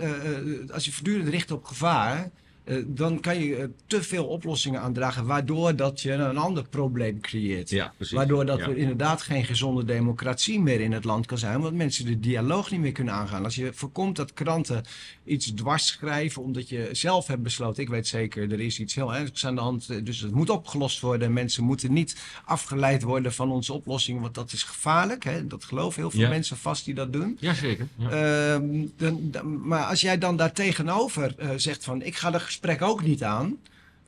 als je voortdurend richt op gevaar, eh, dan kan je eh, te veel oplossingen aandragen, waardoor dat je een ander probleem creëert. Ja, precies. Waardoor dat Ja. er inderdaad geen gezonde democratie meer in het land kan zijn. Want mensen de dialoog niet meer kunnen aangaan. Als je voorkomt dat kranten iets dwars schrijven omdat je zelf hebt besloten. Ik weet zeker, er is iets heel ernstigs aan de hand. eh, Dus het moet opgelost worden. Mensen moeten niet afgeleid worden van onze oplossing. Want dat is gevaarlijk. Hè? Dat geloven heel veel Ja. mensen vast die dat doen. Jazeker. Ja. Ehm, dan, dan- maar als jij dan daar tegenover zegt van ik ga dat gesprek ook niet aan.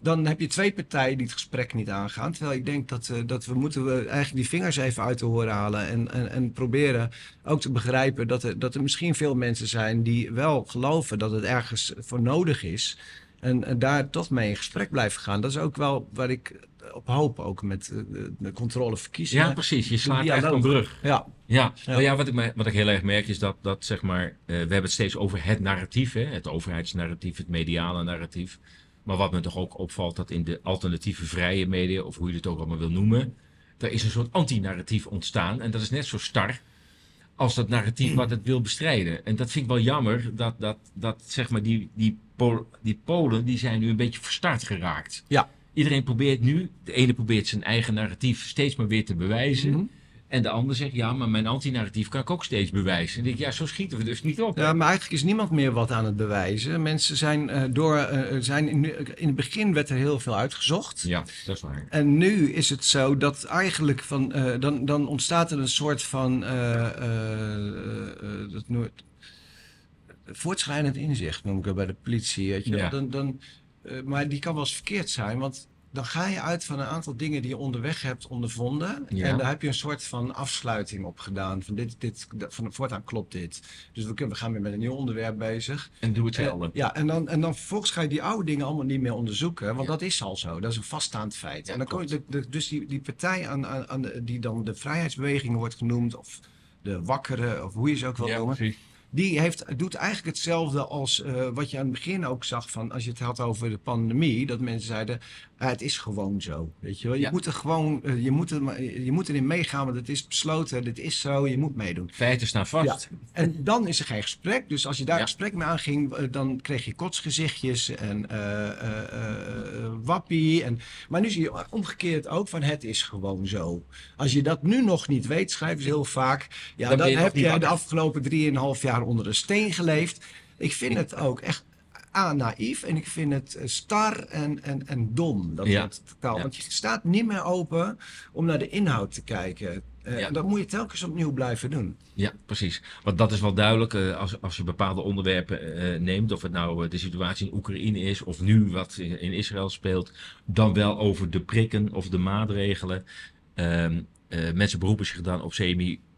Dan heb je twee partijen die het gesprek niet aangaan. Terwijl ik denk dat, eh, dat we moeten we eigenlijk die vingers even uit de horen halen. En, en, en proberen ook te begrijpen dat er, dat er misschien veel mensen zijn die wel geloven dat het ergens voor nodig is. En, en daar toch mee in gesprek blijven gaan. Dat is ook wel waar ik op hoop, ook met eh, de, de controleverkiezingen. ja, precies. Je slaat echt een brug. Ja, Ja, Ja. Nou ja wat, ik, wat ik heel erg merk is dat, dat zeg maar, eh, we hebben het steeds over het narratief, hè? het overheidsnarratief, het mediale narratief. Maar wat me toch ook opvalt, dat in de alternatieve vrije media, of hoe je het ook allemaal wil noemen, er is een soort antinarratief ontstaan. En dat is net zo star als dat narratief wat het wil bestrijden. En dat vind ik wel jammer, dat, dat, dat zeg maar die, die, Pol- die Polen, die zijn nu een beetje verstart geraakt. Ja. Iedereen probeert nu, de ene probeert zijn eigen narratief steeds maar weer te bewijzen. Mhm. En de ander zegt, ja, maar mijn antinarratief kan ik ook steeds bewijzen. En ik denk, ja, zo schieten we dus niet op. hè? Ja, maar eigenlijk is niemand meer wat aan het bewijzen. Mensen zijn eh, door. eh, zijn in, in het begin werd er heel veel uitgezocht. Ja, dat is waar. En nu is het zo dat eigenlijk van. eh, dan, dan ontstaat er een soort van. eh, eh, eh, dat noemt. Voortschrijdend inzicht noem ik het bij de politie. Weet je? wel. Ja. Dan, dan, eh, maar die kan wel eens verkeerd zijn, want dan ga je uit van een aantal dingen die je onderweg hebt ondervonden. Ja. En daar heb je een soort van afsluiting op gedaan. Van dit, dit, van voortaan klopt dit. Dus we, kunnen, we gaan weer met een nieuw onderwerp bezig. En doe hetzelfde. Eh, ja, en dan, en dan vervolgens ga je die oude dingen allemaal niet meer onderzoeken. Want Ja. dat is al zo. Dat is een vaststaand feit. Ja, en dan kom je, de, de- dus die, die partij aan, aan, aan de- die dan de vrijheidsbeweging wordt genoemd, of de wakkere, of hoe je ze ook wil noemen. precies. Die heeft, doet eigenlijk hetzelfde als eh, wat je aan het begin ook zag van als je het had over de pandemie. Dat mensen zeiden, ah, het is gewoon zo. Weet je, wel. je, Ja. moet er gewoon, eh, je, moet er, je moet erin meegaan, want het is besloten, dit is zo, je moet meedoen. Feiten staan vast. En dan is er geen gesprek. Dus als je daar Ja. gesprek mee aanging, eh, dan kreeg je kotsgezichtjes en wappie. En, maar nu zie je omgekeerd ook van het is gewoon zo. Als je dat nu nog niet weet, schrijven ze heel vaak. Ja, Dan dan, heb je de afgelopen drieënhalf jaar onder een steen geleefd. Ik vind het ook echt A, naïef en ik vind het eh, star en, en, en dom. Dat Ja. soort taal. Ja. Want je staat niet meer open om naar de inhoud te kijken. Ja. Dat moet je telkens opnieuw blijven doen. Ja, precies. Want dat is wel duidelijk eh, als, als je bepaalde onderwerpen neemt, of het nou de situatie in Oekraïne is of nu wat in in Israël speelt, dan wel over de prikken of de maatregelen. Ehm, eh, mensen beroepen zich dan op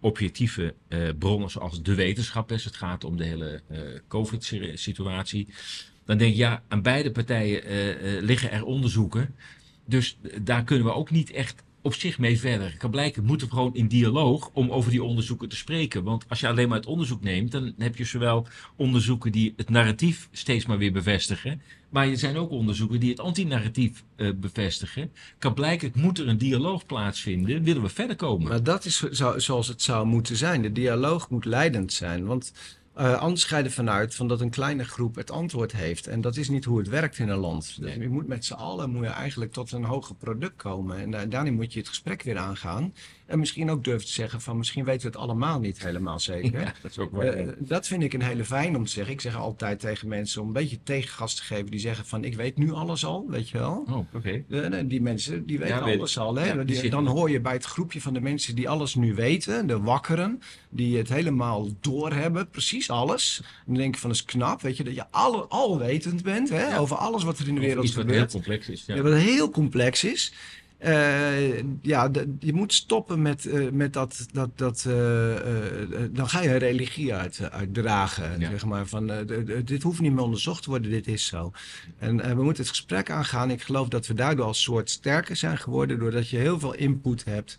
semi-objectieve eh, bronnen zoals de wetenschap, als het gaat om de hele eh, COVID-situatie. Dan denk ik, ja, aan beide partijen eh, liggen er onderzoeken. Dus daar kunnen we ook niet echt op zich mee verder. Kan blijken, we moeten gewoon in dialoog om over die onderzoeken te spreken. Want als je alleen maar het onderzoek neemt, dan heb je zowel onderzoeken die het narratief steeds maar weer bevestigen. Maar er zijn ook onderzoeken die het antinarratief eh bevestigen. Kan blijken, moet er een dialoog plaatsvinden, willen we verder komen. Maar dat is zo, zoals het zou moeten zijn. De dialoog moet leidend zijn. Want eh, anders ga je ervan uit van dat een kleine groep het antwoord heeft. En dat is niet hoe het werkt in een land. Dus je moet met z'n allen moet je eigenlijk tot een hoger product komen. En da- daarin moet je het gesprek weer aangaan. En misschien ook durven te zeggen van misschien weten we het allemaal niet helemaal zeker. Ja, dat is ook waar. Eh, dat vind ik een hele fijn om te zeggen. Ik zeg altijd tegen mensen om een beetje tegengas te geven. Die zeggen van ik weet nu alles al, weet je wel. oh, oké. Eh, die mensen die weten Ja, weet alles al. Hè? Ja, die dan hoor je bij het groepje van de mensen die alles nu weten, de wakkeren, die het helemaal doorhebben, precies alles. En dan denk ik van dat is knap, weet je, dat je alle, alwetend bent hè? Over alles wat er in de wereld iets wat heel gebeurt. complex is. Ja, wat heel complex is. Eh, ja, je moet stoppen met, eh, met dat. dat, dat eh, dan ga je religie uit, uitdragen. Ja. Zeg maar, van, dit hoeft niet meer onderzocht te worden, dit is zo. En we moeten het gesprek aangaan. Ik geloof dat we daardoor als soort sterker zijn geworden. doordat je heel veel input hebt.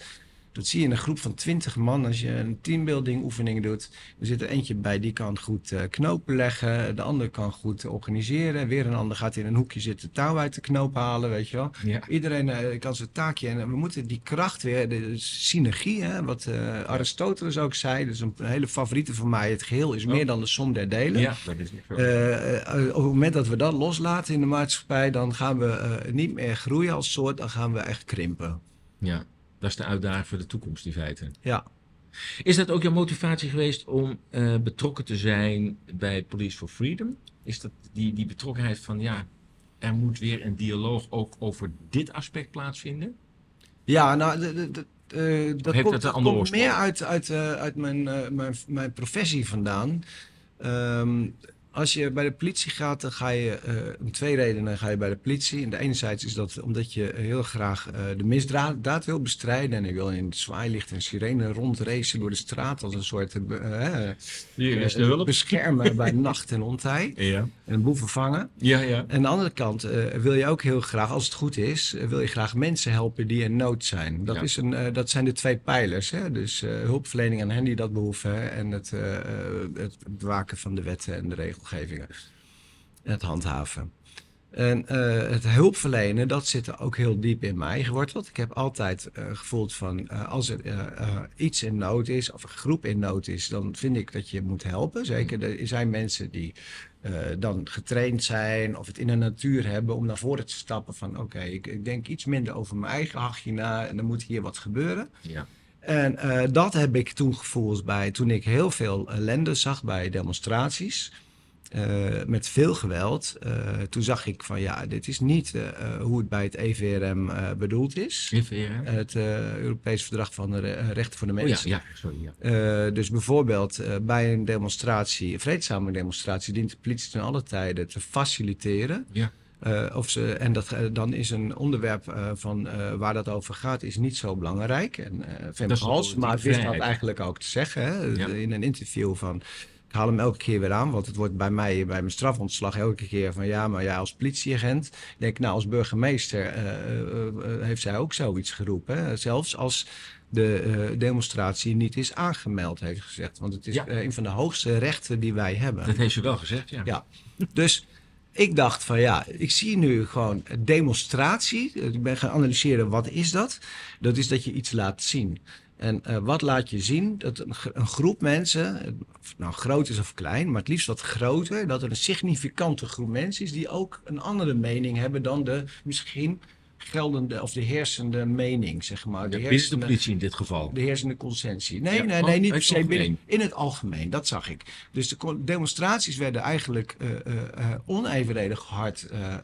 Dat zie je in een groep van twintig man als je een teambuilding oefening doet. Er zit er eentje bij die kan goed eh, knopen leggen. De ander kan goed organiseren. Weer een ander gaat in een hoekje zitten touw uit de knoop halen, weet je wel. Ja. Iedereen eh, kan zijn taakje. En we moeten die kracht weer, de synergie, hè, wat eh, Aristoteles ook zei. Dus een hele favoriete van mij. Het geheel is meer Oh. dan de som der delen. ja, dat is niet. Eh, eh, op het moment dat we dat loslaten in de maatschappij, dan gaan we eh, niet meer groeien als soort, dan gaan we echt krimpen. ja, dat is de uitdaging voor de toekomst in feite. Ja. Is dat ook jouw motivatie geweest om eh, betrokken te zijn bij Police for Freedom? Is dat die, die betrokkenheid van ja, er moet weer een dialoog ook over dit aspect plaatsvinden? Ja, nou, eh, dat heeft komt, dat komt meer uit, uit, eh, uit mijn, mijn, mijn professie vandaan. Ehm, als je bij de politie gaat, dan ga je eh, om twee redenen ga je bij de politie. En de enerzijds is dat omdat je heel graag eh, de misdaad wil bestrijden. En je wil in het zwaailicht en sirene rondracen door de straat als een soort eh, eh, Hier is de hulp. beschermen bij nacht en ontij. Ja, En boeven vangen. ja, ja. En aan de andere kant wil je ook heel graag, als het goed is, wil je graag mensen helpen die in nood zijn. Dat, Ja. is een, dat zijn de twee pijlers. Hè? Dus hulpverlening aan hen die dat behoeven en het, het bewaken van de wetten en de regelgevingen. En het handhaven. En eh, het hulpverlenen, dat zit er ook heel diep in mij geworteld. Ik heb altijd uh, gevoeld van uh, als er iets in nood is of een groep in nood is, dan vind ik dat je moet helpen. Zeker er zijn mensen die dan getraind zijn of het in de natuur hebben om naar voren te stappen van oké, ik, ik, denk iets minder over mijn eigen hachje na en dan moet hier wat gebeuren. Ja. En dat heb ik toen gevoeld bij toen ik heel veel ellende zag bij demonstraties. Uh, met veel geweld. Uh, toen zag ik van ja, dit is niet uh, hoe het bij het EVRM bedoeld is. EVRM? Het Europees Verdrag van de Rechten voor de Mens. Oh, ja, ja, sorry. Ja. dus bijvoorbeeld bij een demonstratie, een vreedzame demonstratie, dient de politie ten alle tijden te faciliteren. Ja. of ze, en dat, dan is een onderwerp van waar dat over gaat, is niet zo belangrijk. En Femke Hals, maar wist dat eigenlijk ook te zeggen hè, ja. in een interview van ik haal hem elke keer weer aan, want het wordt bij mij, bij mijn strafontslag, elke keer van ja, maar ja, als politieagent. Ik denk, nou, als burgemeester uh, uh, heeft zij ook zoiets geroepen. Hè? Zelfs als de demonstratie niet is aangemeld, heeft gezegd. Want het is ja. een van de hoogste rechten die wij hebben. Dat heeft ze wel gezegd, ja. Ja, dus ik dacht van ja, ik zie nu gewoon demonstratie. Ik ben gaan analyseren, wat is dat? Dat is dat je iets laat zien. En uh, wat laat je zien? Dat een, een, groep mensen, nou groot is of klein, maar het liefst wat groter, dat er een significante groep mensen is die ook een andere mening hebben dan de misschien geldende of de heersende mening, zeg maar. De, de politie in dit geval. De heersende consensie. Nee, ja, nee, nee, niet per se binnen, in het algemeen. Dat zag ik. Dus de demonstraties werden eigenlijk uh, uh, onevenredig hard uh,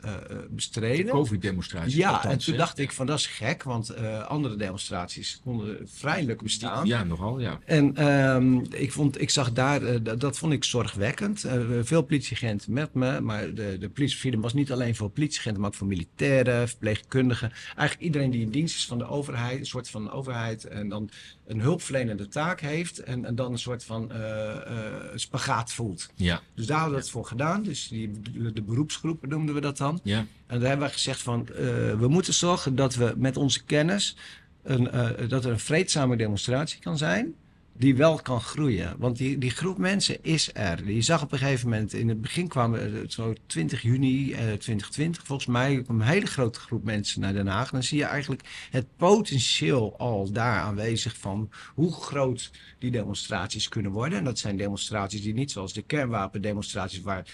bestreden. Covid-demonstraties. Ja, althans, en toen dacht ik van dat is gek, want andere demonstraties konden vrijelijk bestaan. Ja, nogal, ja. En um, ik, vond, ik zag daar, dat vond ik zorgwekkend. veel politieagenten met me, maar de, de politie was niet alleen voor politieagenten, maar ook voor militairen, verpleegkundigen Eigenlijk iedereen die in dienst is van de overheid, een soort van overheid. En dan een hulpverlenende taak heeft. En, en dan een soort van uh, uh, spagaat voelt. Ja. Dus daar hebben we dat voor gedaan. Dus die, de beroepsgroepen noemden we dat dan. Ja. En daar hebben we gezegd van, uh, we moeten zorgen dat we met onze kennis... Een, dat er een vreedzame demonstratie kan zijn die wel kan groeien. Want die, die groep mensen is er. Je zag op een gegeven moment, in het begin kwamen zo 20 juni eh, 2020, volgens mij een hele grote groep mensen naar Den Haag. Dan zie je eigenlijk het potentieel al daar aanwezig van hoe groot die demonstraties kunnen worden. En dat zijn demonstraties die niet zoals de kernwapendemonstraties waar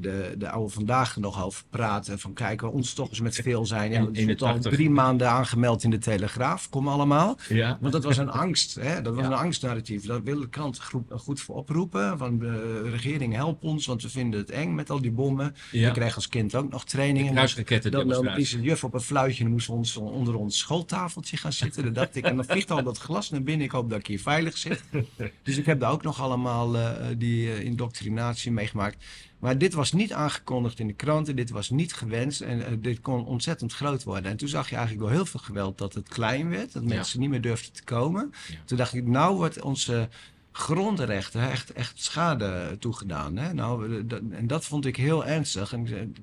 de, de oude vandaag nog over praten. Van kijken, we ons toch eens met veel zijn. Ja, in het al drie maanden aangemeld in de Telegraaf. Kom allemaal. Ja. Want dat was een angst. Hè? Dat was een angstnarratief. Daar wil de krant goed voor oproepen. Van de regering help ons, want we vinden het eng met al die bommen. Ja. Ik kreeg als kind ook nog trainingen. Kruisraketten Dan, dan is een juf op een fluitje en dan moesten we ons onder ons schooltafeltje gaan zitten. Dan dacht ik, en dan vliegt al dat glas naar binnen. Ik hoop dat ik hier veilig zit. Dus ik heb daar ook nog allemaal uh, die uh, indoctrinatie meegemaakt. Maar dit was niet aangekondigd in de kranten, dit was niet gewenst en uh, dit kon ontzettend groot worden. En toen zag je eigenlijk door heel veel geweld dat het klein werd, dat mensen ja. niet meer durfden te komen. Ja. Toen dacht ik, nou wordt onze grondrechten echt, echt schade toegedaan. Hè? Nou, dat, en dat vond ik heel ernstig. En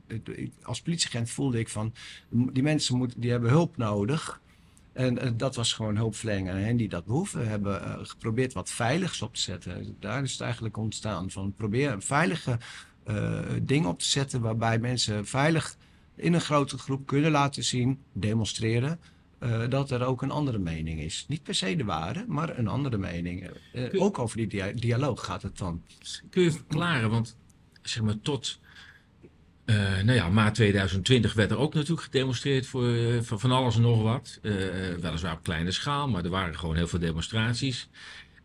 als politieagent voelde ik van, die mensen moeten, die hebben hulp nodig. En uh, dat was gewoon hulpverlening aan hen die dat behoeven. We hebben uh, geprobeerd wat veiligs op te zetten. Daar is het eigenlijk ontstaan van probeer een veilige ding op te zetten waarbij mensen veilig in een grote groep kunnen laten zien, demonstreren, uh, dat er ook een andere mening is. Niet per se de ware, maar een andere mening. Uh, je, ook over die dia dialoog gaat het dan. Kun je verklaren, want zeg maar tot nou ja, maart 2020 werd er ook natuurlijk gedemonstreerd voor, voor van alles en nog wat. weliswaar op kleine schaal, maar er waren gewoon heel veel demonstraties.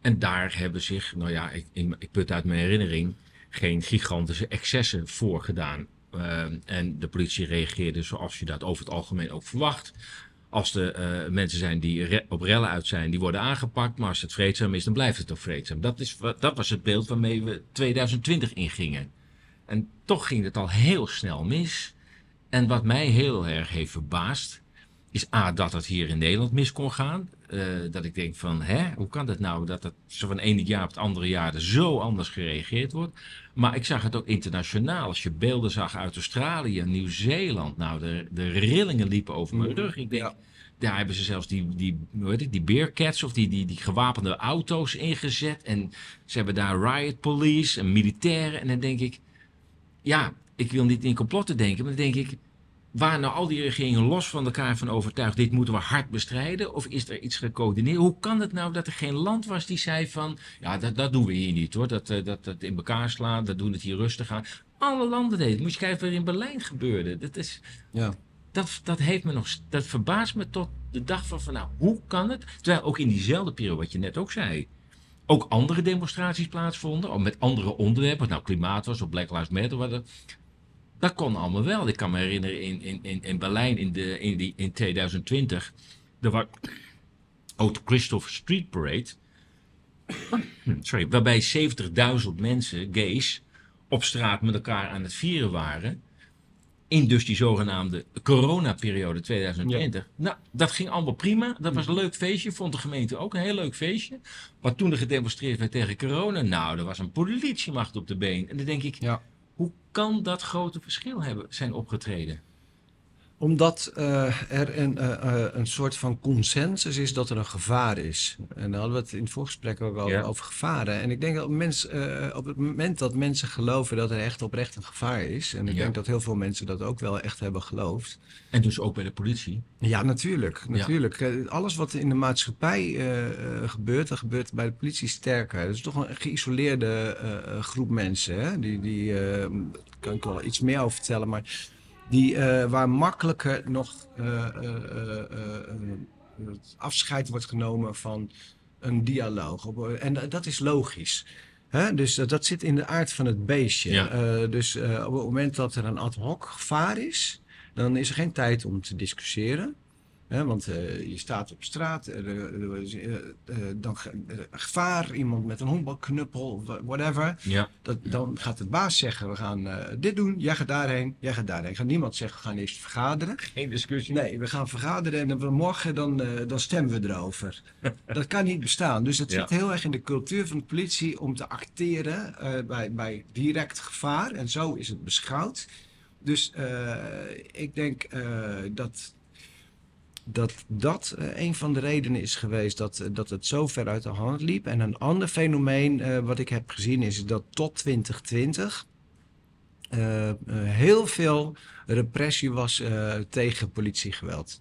En daar hebben zich, nou ja, ik, ik put uit mijn herinnering, geen gigantische excessen voorgedaan. Uh, en de politie reageerde zoals je dat over het algemeen ook verwacht. Als er uh, mensen zijn die op rellen uit zijn, die worden aangepakt. Maar als het vreedzaam is, dan blijft het ook vreedzaam. Dat, is, dat was het beeld waarmee we 2020 ingingen. En toch ging het al heel snel mis. En wat mij heel erg heeft verbaasd, is A, dat het hier in Nederland mis kon gaan. Uh, dat ik denk van, hè, hoe kan dat nou dat het zo van ene jaar op het andere jaar er zo anders gereageerd wordt. Maar ik zag het ook internationaal. Als je beelden zag uit Australië, Nieuw-Zeeland, nou, de, de rillingen liepen over mijn rug. Ik denk, ja. daar hebben ze zelfs die, die, hoe heet het, die beercats of die, die, die gewapende auto's ingezet. En ze hebben daar riot police en militairen. En dan denk ik, ja, ik wil niet in complotten denken, maar dan denk ik, waren nou al die regeringen los van elkaar van overtuigd, dit moeten we hard bestrijden? Of is er iets gecoördineerd? Hoe kan het nou dat er geen land was die zei van, ja, dat, dat doen we hier niet hoor, dat, eh, dat, dat in elkaar slaan, dat doen het hier rustig aan. Alle landen deden. Moet je kijken wat er in Berlijn gebeurde. Dat is, Ja. dat, dat heeft me nog, dat verbaast me tot de dag van, van nou, hoe kan het? Terwijl ook in diezelfde periode, wat je net ook zei, ook andere demonstraties plaatsvonden, met andere onderwerpen, nou klimaat was of Black Lives Matter, wat dat, kon allemaal wel. Ik kan me herinneren in, in, in, in Berlijn in, de, in, die, in 2020, er was ook de Christopher Street Parade, sorry, waarbij 70.000 mensen, gays, op straat met elkaar aan het vieren waren. In dus die zogenaamde coronaperiode 2020. Nou, dat ging allemaal prima. Dat was een leuk feestje. Vond de gemeente ook een heel leuk feestje. Maar toen er gedemonstreerd werd tegen corona, nou, er was een politiemacht op de been. En dan denk ik, Ja. Hoe kan dat grote verschil hebben, zijn opgetreden? Omdat eh, er een, eh, eh, een soort van consensus is dat er een gevaar is. En daar hadden we het in het voorgesprek ook al Ja. over gevaren. En ik denk dat mens, eh, op het moment dat mensen geloven dat er echt oprecht een gevaar is. En ik Ja. denk dat heel veel mensen dat ook wel echt hebben geloofd. En dus ook bij de politie. Ja, natuurlijk. Natuurlijk. Alles wat in de maatschappij gebeurt, dat gebeurt bij de politie sterker. Dat is toch een geïsoleerde groep mensen. Hè? Die, die daar kan ik wel iets meer over vertellen, maar die, eh, waar makkelijker nog het afscheid wordt genomen van een dialoog. En da- dat is logisch. Hè? Dus dat, dat zit in de aard van het beestje. Ja. Dus op het moment dat er een ad hoc gevaar is, dan is er geen tijd om te discussiëren. Want eh, je staat op straat, er- eh, dan ge- gevaar, iemand met een honkbalknuppel, wha- whatever. Ja. Dat, dan gaat de baas zeggen, we gaan dit doen, jij gaat daarheen, jij gaat daarheen. Gaat niemand zeggen, we gaan eerst vergaderen. Geen discussie. Nee, we gaan vergaderen en dan morgen dan, dan stemmen we erover. dat kan niet bestaan. Dus het Ja. zit heel erg in de cultuur van de politie om te acteren bij, bij direct gevaar. En zo is het beschouwd. Dus ik denk dat dat dat eh, een van de redenen is geweest dat, eh, dat het zo ver uit de hand liep. En een ander fenomeen eh, wat ik heb gezien is dat tot 2020 eh, eh, heel veel repressie was tegen politiegeweld.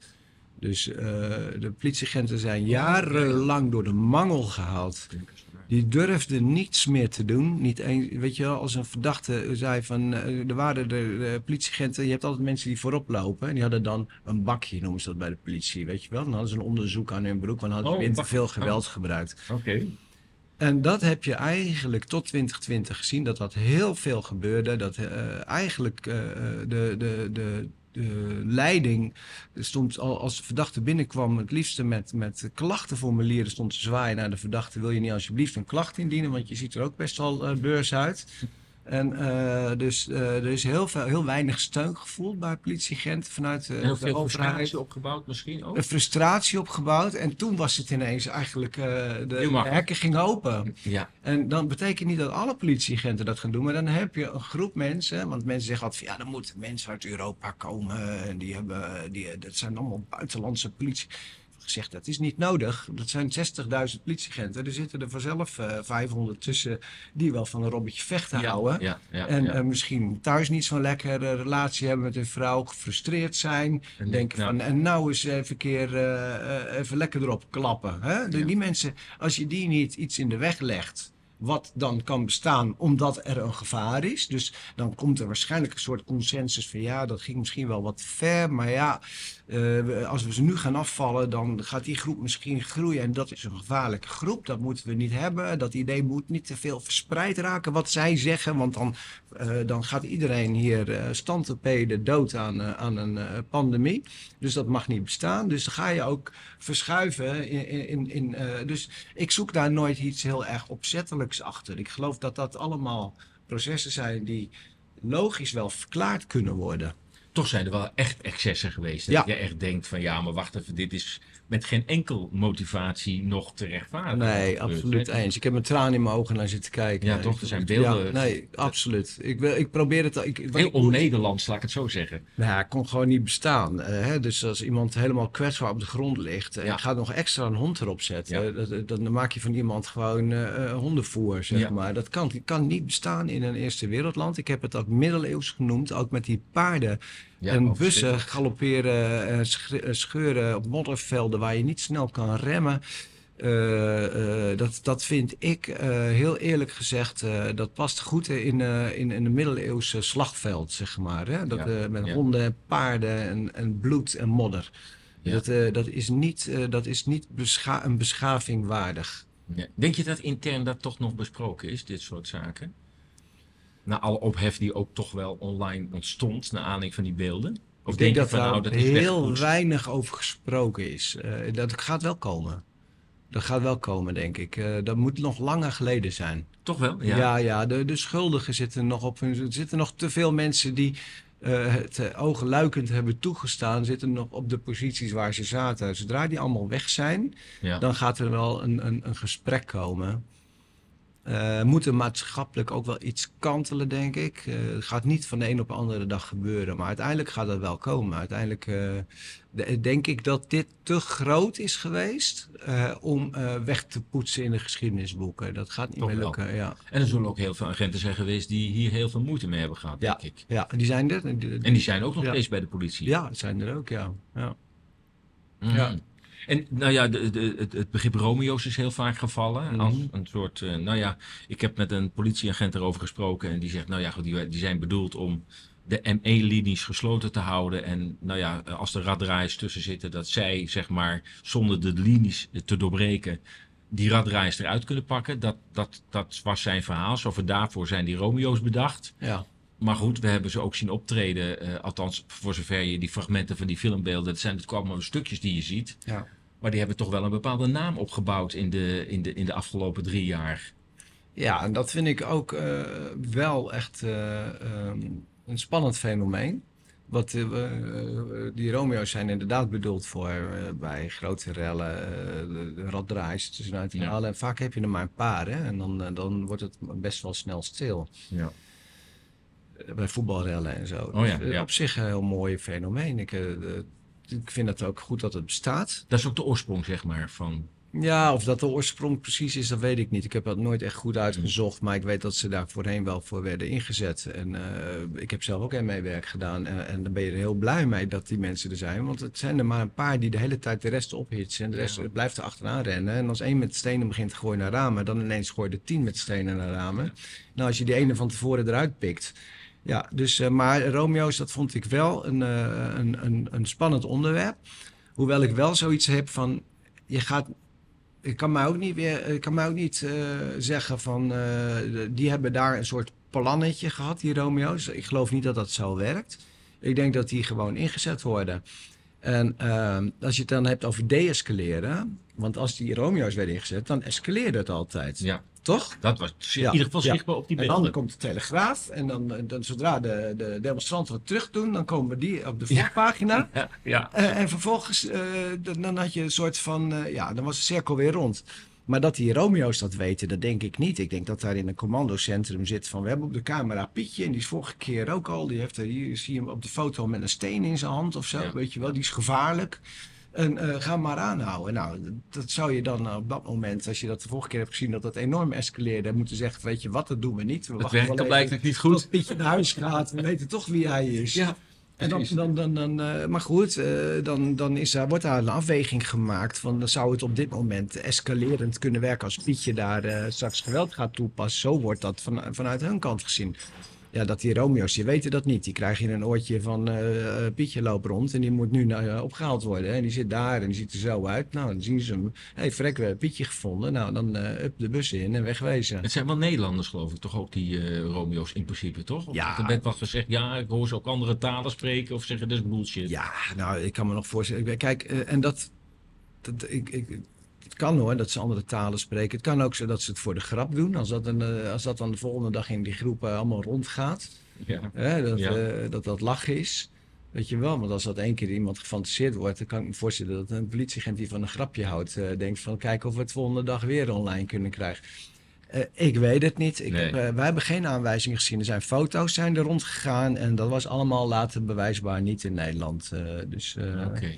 Dus de politieagenten zijn jarenlang door de mangel gehaald. Die durfden niets meer te doen. Niet eens, weet je wel, als een verdachte zei van... eh, er waren de, de politieagenten, je hebt altijd mensen die voorop lopen. En die hadden dan een bakje, noemen ze dat bij de politie, weet je wel. Dan hadden ze een onderzoek aan hun broek, want dan hadden ze Oh, weer te bakje. veel geweld gebruikt. Oké. En dat heb je eigenlijk tot 2020 gezien, dat dat heel veel gebeurde. Dat eh, eigenlijk eh, de, de, de, de leiding stond al als de verdachte binnenkwam, het liefste met, met klachtenformulieren stond te zwaaien naar de verdachte. Wil je niet alsjeblieft een klacht indienen, want je ziet er ook best wel eh, beurs uit. En eh, dus eh, er is heel, veel, heel weinig steun gevoeld bij politieagenten vanuit eh, Heel de veel overheid frustratie opgebouwd misschien ook. een frustratie opgebouwd. En toen was het ineens eigenlijk, eh, de, de hekken gingen open. Ja. En dan betekent niet dat alle politieagenten dat gaan doen. Maar dan heb je een groep mensen. Want mensen zeggen altijd van, ja, dan moeten mensen uit Europa komen. En die hebben, die, dat zijn allemaal buitenlandse politie. Gezegd, dat is niet nodig. Dat zijn 60.000 politieagenten. Er zitten er vanzelf eh 500 tussen die wel van een robbetje vechten Ja, houden. ja, ja, en eh, misschien thuis niet zo'n lekkere relatie hebben met hun vrouw, gefrustreerd zijn. En denken nou, van, en nou eens even, keer, eh, eh, even lekker erop klappen. Hè? De-. Die mensen, als je die niet iets in de weg legt, wat dan kan bestaan omdat er een gevaar is. Dus dan komt er waarschijnlijk een soort consensus van ja, dat ging misschien wel wat ver. Maar ja, eh, als we ze nu gaan afvallen, dan gaat die groep misschien groeien. En dat is een gevaarlijke groep. Dat moeten we niet hebben. Dat idee moet niet te veel verspreid raken wat zij zeggen. Want dan, eh, dan gaat iedereen hier uh, standtepeden dood aan, eh, aan een eh, pandemie. Dus dat mag niet bestaan. Dus dan ga je ook verschuiven. In, in, in, eh, dus ik zoek daar nooit iets heel erg opzettelijks achter. Ik geloof dat dat allemaal processen zijn die logisch wel verklaard kunnen worden. Toch zijn er wel echt excessen geweest. Dat Ja. je echt denkt van ja, maar wacht even, dit is met geen enkel motivatie nog te rechtvaardigen. Nee, absoluut eens. Ik heb mijn tranen in mijn ogen naar zitten kijken. Ja, toch? Er zijn beelden- Ja, nee, absoluut. Ik, wil, ik probeer het... Ik, Heel ik- on-Nederlands, laat ik het zo zeggen. Nou, ja, het kon gewoon niet bestaan. Eh, hè? Dus als iemand helemaal kwetsbaar op de grond ligt en Ja. je gaat nog extra een hond erop zetten, Ja. dat- dat- dan maak je van iemand gewoon eh, eh, hondenvoer, zeg Ja. maar. Dat kan, kan niet bestaan in een eerste wereldland. Ik heb het ook middeleeuws genoemd, ook met die paarden Ja, en bussen galopperen, eh, eh, scheuren op moddervelden waar je niet snel kan remmen. Eh, dat, dat vind ik, heel eerlijk gezegd, dat past goed in, in, in een middeleeuwse slagveld, zeg maar. Hè? Dat, Ja, met ja. honden, paarden en, en bloed en modder. Ja. Dat, dat is niet, dat is niet bescha- een beschaving waardig. Ja. Denk je dat intern dat toch nog besproken is, dit soort zaken? Na alle ophef die ook toch wel online ontstond, naar aanleiding van die beelden? Of ik denk dat van, nou, dat is heel weggepoetst? weinig over gesproken is. Eh, dat gaat wel komen. Dat gaat wel komen, denk ik. Eh, dat moet nog langer geleden zijn. Toch wel? Ja, Ja. ja, de, de schuldigen zitten nog op hun. Er zitten nog te veel mensen die eh, het ogenluikend hebben toegestaan, zitten nog op de posities waar ze zaten. Zodra die allemaal weg zijn, Ja. dan gaat er wel een, een, een gesprek komen. Eh moet er maatschappelijk ook wel iets kantelen, denk ik. Eh, het gaat niet van de een op de andere dag gebeuren, maar uiteindelijk gaat dat wel komen. Uiteindelijk eh, de- denk ik dat dit te groot is geweest eh, om eh, weg te poetsen in de geschiedenisboeken. Dat gaat niet Toch meer wel. lukken. Ja. En er zullen ook heel veel agenten zijn geweest die hier heel veel moeite mee hebben gehad, Ja. denk ik. ja, die zijn er. Die- En die zijn ook nog Ja. steeds bij de politie. Ja, die zijn er ook, ja. ja. Mhm. Ja. En nou ja, de, de, het, het begrip Romeo's is heel vaak gevallen. Mhm. Als een soort, eh, nou ja, ik heb met een politieagent erover gesproken. En die zegt, nou ja, goed, die, die zijn bedoeld om de ME-linies gesloten te houden. En nou ja, als er raddraaiers tussen zitten, dat zij, zeg maar, zonder de linies te doorbreken, die raddraaiers eruit kunnen pakken. Dat, dat, dat was zijn verhaal. Zo van daarvoor zijn die Romeo's bedacht. ja. Maar goed, we hebben ze ook zien optreden. eh, althans, voor zover je die fragmenten van die filmbeelden. Het zijn natuurlijk allemaal stukjes die je ziet. ja. Maar die hebben toch wel een bepaalde naam opgebouwd in de, in de, in de afgelopen drie jaar. Ja, en dat vind ik ook eh, wel echt eh, ehm, een spannend fenomeen. Wat, die Romeo's zijn inderdaad bedoeld voor bij grote rellen, eh, de, raddraaiers tussenuit Ja. halen. En vaak heb je er maar een paar, hè? En dan, dan wordt het best wel snel stil. Ja. Bij voetbalrellen en zo. Oh ja, Dus, eh, ja. Op zich een heel mooi fenomeen. Ik, eh, eh, ik vind het ook goed dat het bestaat. Dat is ook de oorsprong, zeg maar, van... Ja, of dat de oorsprong precies is, dat weet ik niet. Ik heb dat nooit echt goed uitgezocht, maar ik weet dat ze daar voorheen wel voor werden ingezet. En ik heb zelf ook ME-werk gedaan en, en dan ben je er heel blij mee dat die mensen er zijn. Want het zijn er maar een paar die de hele tijd de rest ophitsen en de rest Ja. blijft er achteraan rennen. En als één met stenen begint te gooien naar ramen, dan ineens gooi je er tien met stenen naar ramen. Nou, als je die ene van tevoren eruit pikt. Ja, dus, eh, maar Romeo's, dat vond ik wel een, eh, een, een, een spannend onderwerp. Hoewel ik wel zoiets heb van, je gaat ik kan mij ook niet, weer, ik kan mij ook niet eh, zeggen van, die hebben daar een soort plannetje gehad, die Romeo's. Ik geloof niet dat dat zo werkt. Ik denk dat die gewoon ingezet worden. En ehm, als je het dan hebt over de-escaleren, want als die Romeo's werden ingezet, dan escaleerde het altijd. Ja, Toch? dat was in ieder geval zichtbaar op die En beelden. dan komt de Telegraaf en dan, dan zodra de, de demonstranten wat terug doen, dan komen die op de voorpagina. Ja. Eh, en vervolgens, eh, dan, had je een soort van, eh, ja, dan was de cirkel weer rond. Maar dat die Romeo's dat weten, dat denk ik niet. Ik denk dat daar in een commandocentrum zit van, we hebben op de camera Pietje, en die is vorige keer ook al, die heeft er, hier zie je hem op de foto met een steen in zijn hand of zo, Ja. weet je wel, die is gevaarlijk. En eh, ga maar aanhouden. Nou, dat zou je dan op dat moment, als je dat de vorige keer hebt gezien, dat dat enorm escaleerde, moeten zeggen, weet je wat, dat doen we niet. We Het werkt even blijkbaar niet goed. tot Pietje naar huis gaat. We weten toch wie hij is. Ja, En dan, dan, dan, dan, eh, maar goed, eh, dan, dan is daar, wordt daar een afweging gemaakt van dan zou het op dit moment escalerend kunnen werken als Pietje daar eh, straks geweld gaat toepassen. Zo wordt dat van, vanuit hun kant gezien. Ja, dat die Romeo's, die weten dat niet. Die krijgen in een oortje van eh, eh, Pietje loopt rond en die moet nu eh, opgehaald worden. En die zit daar en die ziet er zo uit. Nou, dan zien ze hem. Hé, hey, vrek, we hebben Pietje gevonden. Nou, dan up de bus in en wegwezen. Het zijn wel Nederlanders, geloof ik, toch ook die Romeo's in principe, toch? Of Ja. Er werd wat gezegd, ja, ik hoor ze ook andere talen spreken of zeggen, dat is bullshit. Ja, nou, ik kan me nog voorstellen. Kijk, en dat. dat ik, ik, het kan hoor dat ze andere talen spreken. Het kan ook zo dat ze het voor de grap doen. Als dat, een, eh, als dat dan de volgende dag in die groepen allemaal rondgaat. Ja. Hè, dat, Ja. eh, dat dat lach is. Weet je wel, want als dat één keer iemand gefantaseerd wordt, dan kan ik me voorstellen dat een politieagent die van een grapje houdt, eh, denkt van kijken of we het volgende dag weer online kunnen krijgen. Eh, ik weet het niet. Ik Nee. heb, eh, wij hebben geen aanwijzingen gezien. Er zijn foto's zijn er rondgegaan en dat was allemaal later bewijsbaar niet in Nederland. Eh, dus eh, Oké,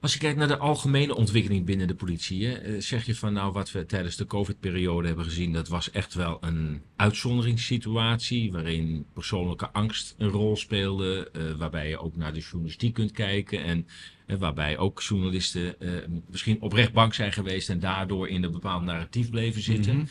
Als je kijkt naar de algemene ontwikkeling binnen de politie, eh, zeg je van nou wat we tijdens de COVID-periode hebben gezien, dat was echt wel een uitzonderingssituatie waarin persoonlijke angst een rol speelde, eh, waarbij je ook naar de journalistiek kunt kijken en eh, waarbij ook journalisten eh, misschien oprecht bang zijn geweest en daardoor in een bepaald narratief bleven zitten. Mhm.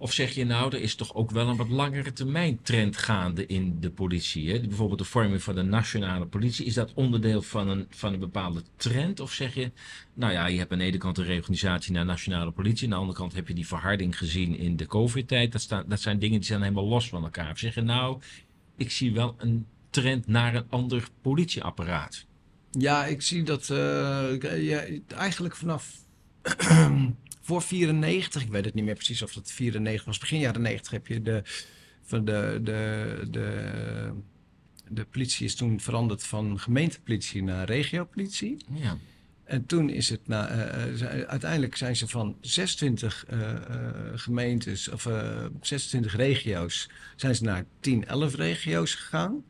Of zeg je nou, er is toch ook wel een wat langere termijn trend gaande in de politie? Hè? Bijvoorbeeld de vorming van de nationale politie. Is dat onderdeel van een, van een bepaalde trend? Of zeg je, nou ja, je hebt aan de ene kant een reorganisatie naar nationale politie. Aan de andere kant heb je die verharding gezien in de COVID-tijd. Dat, staan- dat zijn dingen die zijn helemaal los van elkaar. Of zeg je nou, ik zie wel een trend naar een ander politieapparaat. Ja, ik zie dat eh, eigenlijk vanaf voor 94, ik weet het niet meer precies of dat 94 was, begin jaren 90 heb je de, van de, de, de, de politie is toen veranderd van gemeentepolitie naar regiopolitie. Ja, En toen is het, na, eh, eh, uiteindelijk zijn ze van 26 eh, gemeentes, of eh, 26 regio's, zijn ze naar 10, 11 regio's gegaan.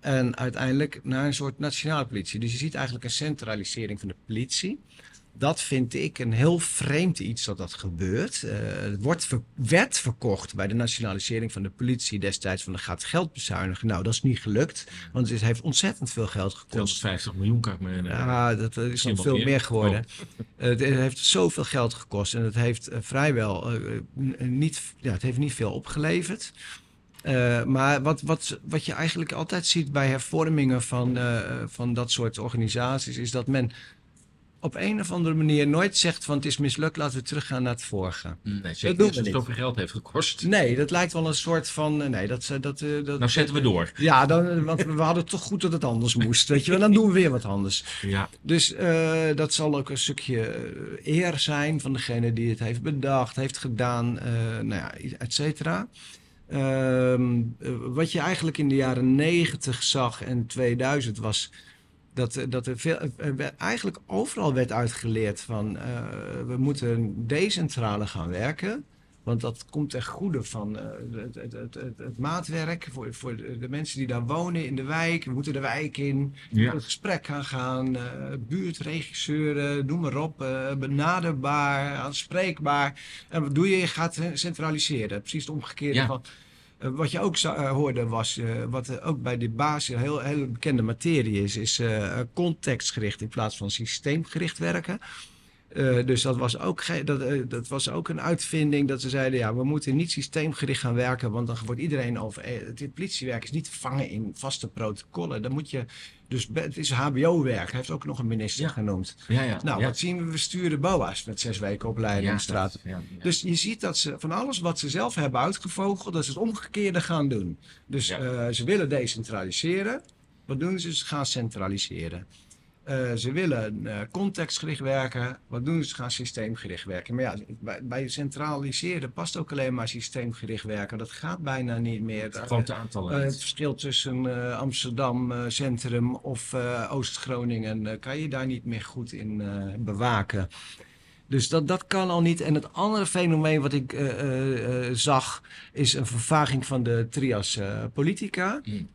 En uiteindelijk naar een soort nationale politie. Dus je ziet eigenlijk een centralisering van de politie. Dat vind ik een heel vreemd iets dat dat gebeurt. Eh, het wordt ver- werd verkocht bij de nationalisering van de politie destijds van er gaat geld bezuinigen. Nou, dat is niet gelukt, want het heeft ontzettend veel geld gekost. 250 miljoen kan ik me herinneren. Ja, dat is nog veel meer. meer geworden. Eh, het heeft zoveel geld gekost en het heeft eh, vrijwel niet, ja, het heeft niet veel opgeleverd. Maar wat, wat, wat je eigenlijk altijd ziet bij hervormingen van, van dat soort organisaties, is dat men op een of andere manier nooit zegt van het is mislukt, laten we teruggaan naar het vorige. Nee, doen zeker we zoveel geld heeft gekost. Nee, dat lijkt wel een soort van. eh, Nee, dat, eh, dat, eh, dat, Nou zetten we door. Ja, dan, want we hadden toch goed dat het anders moest. Weet je wel, dan doen we weer wat anders. Ja, Dus dat zal ook een stukje eer zijn van degene die het heeft bedacht, heeft gedaan, nou ja, et cetera. Ehm, eh, wat je eigenlijk in de jaren 90 zag en 2000 was dat, dat er veel, er eigenlijk overal werd uitgeleerd van eh, we moeten decentraler gaan werken. Want dat komt ten goede van eh, het, het, het, het, het maatwerk voor, voor de, mensen die daar wonen in de wijk. We moeten de wijk in ja. in gesprek gaan gaan. eh buurtregisseuren, noem maar op. benaderbaar, aanspreekbaar. En wat doe je? Je gaat centraliseren. Precies het omgekeerde Ja. van... eh, wat je ook eh, hoorde was, eh, wat ook bij de basis een heel, bekende materie is, is contextgericht in plaats van systeemgericht werken. Dus dat was, ook dat, dat was ook een uitvinding dat ze zeiden, ja, we moeten niet systeemgericht gaan werken, want dan wordt iedereen over... Het politiewerk is niet vangen in vaste protocollen. Dan moet je, dus het is hbo-werk, hij heeft ook nog een minister Ja. genoemd. ja, ja. Nou, wat zien we? We sturen BOA's met zes weken opleiding in de straat. Dus je ziet dat ze van alles wat ze zelf hebben uitgevogeld, dat ze het omgekeerde gaan doen. Dus eh, ze willen decentraliseren. Wat doen ze? Ze gaan centraliseren. Eh, ze willen eh, contextgericht werken. Wat doen ze? Ze gaan systeemgericht werken. Maar ja, bij, bij centraliseren past ook alleen maar systeemgericht werken. Dat gaat bijna niet meer. het grote aantal. Eh, het verschil tussen Amsterdam Centrum of Oost-Groningen kan je daar niet meer goed in bewaken. Dus dat, dat kan al niet. En het andere fenomeen wat ik zag, is een vervaging van de trias politica. Mm.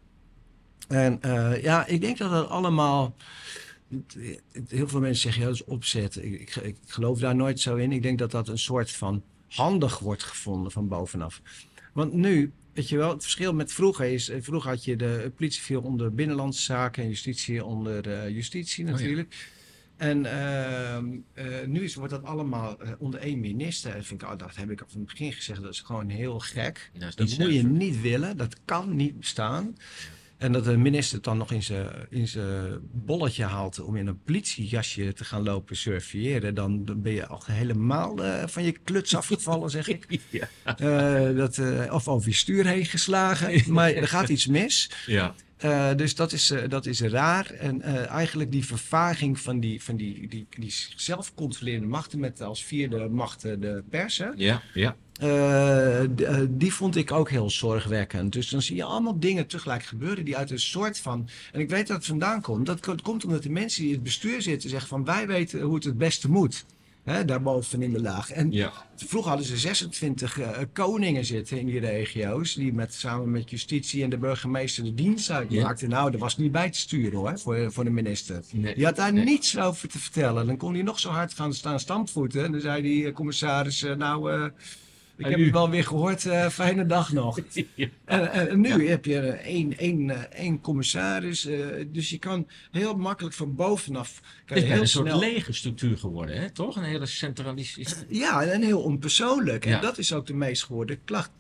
En ja, ik denk dat dat allemaal. Heel veel mensen zeggen ja, dat is opzet. Ik, ik, ik geloof daar nooit zo in. Ik denk dat dat een soort van handig wordt gevonden van bovenaf. Want nu, weet je wel, het verschil met vroeger is. eh, Vroeger had je de politie viel onder binnenlandse zaken en justitie onder eh, justitie ja. natuurlijk. En ehm, eh, nu is, wordt dat allemaal eh, onder één minister. Dat, vind ik, oh, dat heb ik van het begin gezegd, dat is gewoon heel gek. Dat is Dat moet je niet willen, dat kan niet bestaan. En dat de minister het dan nog in zijn, in zijn bolletje haalt om in een politiejasje te gaan lopen surveilleren, dan, dan ben je al helemaal eh, van je kluts afgevallen, zeg ik. Ja. Eh, dat, eh, of over je stuur heen geslagen, maar er gaat iets mis. ja. Eh, dus dat is, eh, dat is raar. En eh, eigenlijk die vervaging van die, van die, die, die zelfcontrolerende machten met als vierde macht de pers, hè, Ja, ja. die vond ik ook heel zorgwekkend. Dus dan zie je allemaal dingen tegelijk gebeuren die uit een soort van. En ik weet dat het vandaan komt. Dat ko- komt omdat de mensen die in het bestuur zitten zeggen van wij weten hoe het het beste moet. Hè, daarboven in de laag. En ja. vroeger hadden ze 26 eh, koningen zitten in die regio's. Die met, samen met justitie en de burgemeester de dienst uitmaakten. Nou, dat was niet bij te sturen hoor, voor, voor de minister. Nee. Die had daar Nee. niets over te vertellen. Dan kon hij nog zo hard gaan staan stampvoeten. En dan zei die eh, commissaris, eh, nou, ik heb het wel weer gehoord, eh, fijne dag nog. Ja. En, en- nu heb je eh, één, één, eh, één commissaris, eh, dus je kan heel makkelijk van bovenaf... Kan Het is heel een soort snel, legerstructuur geworden, hè? toch? Een hele centralistische... Ja, en heel onpersoonlijk. En dat is ook de meest gehoorde klacht.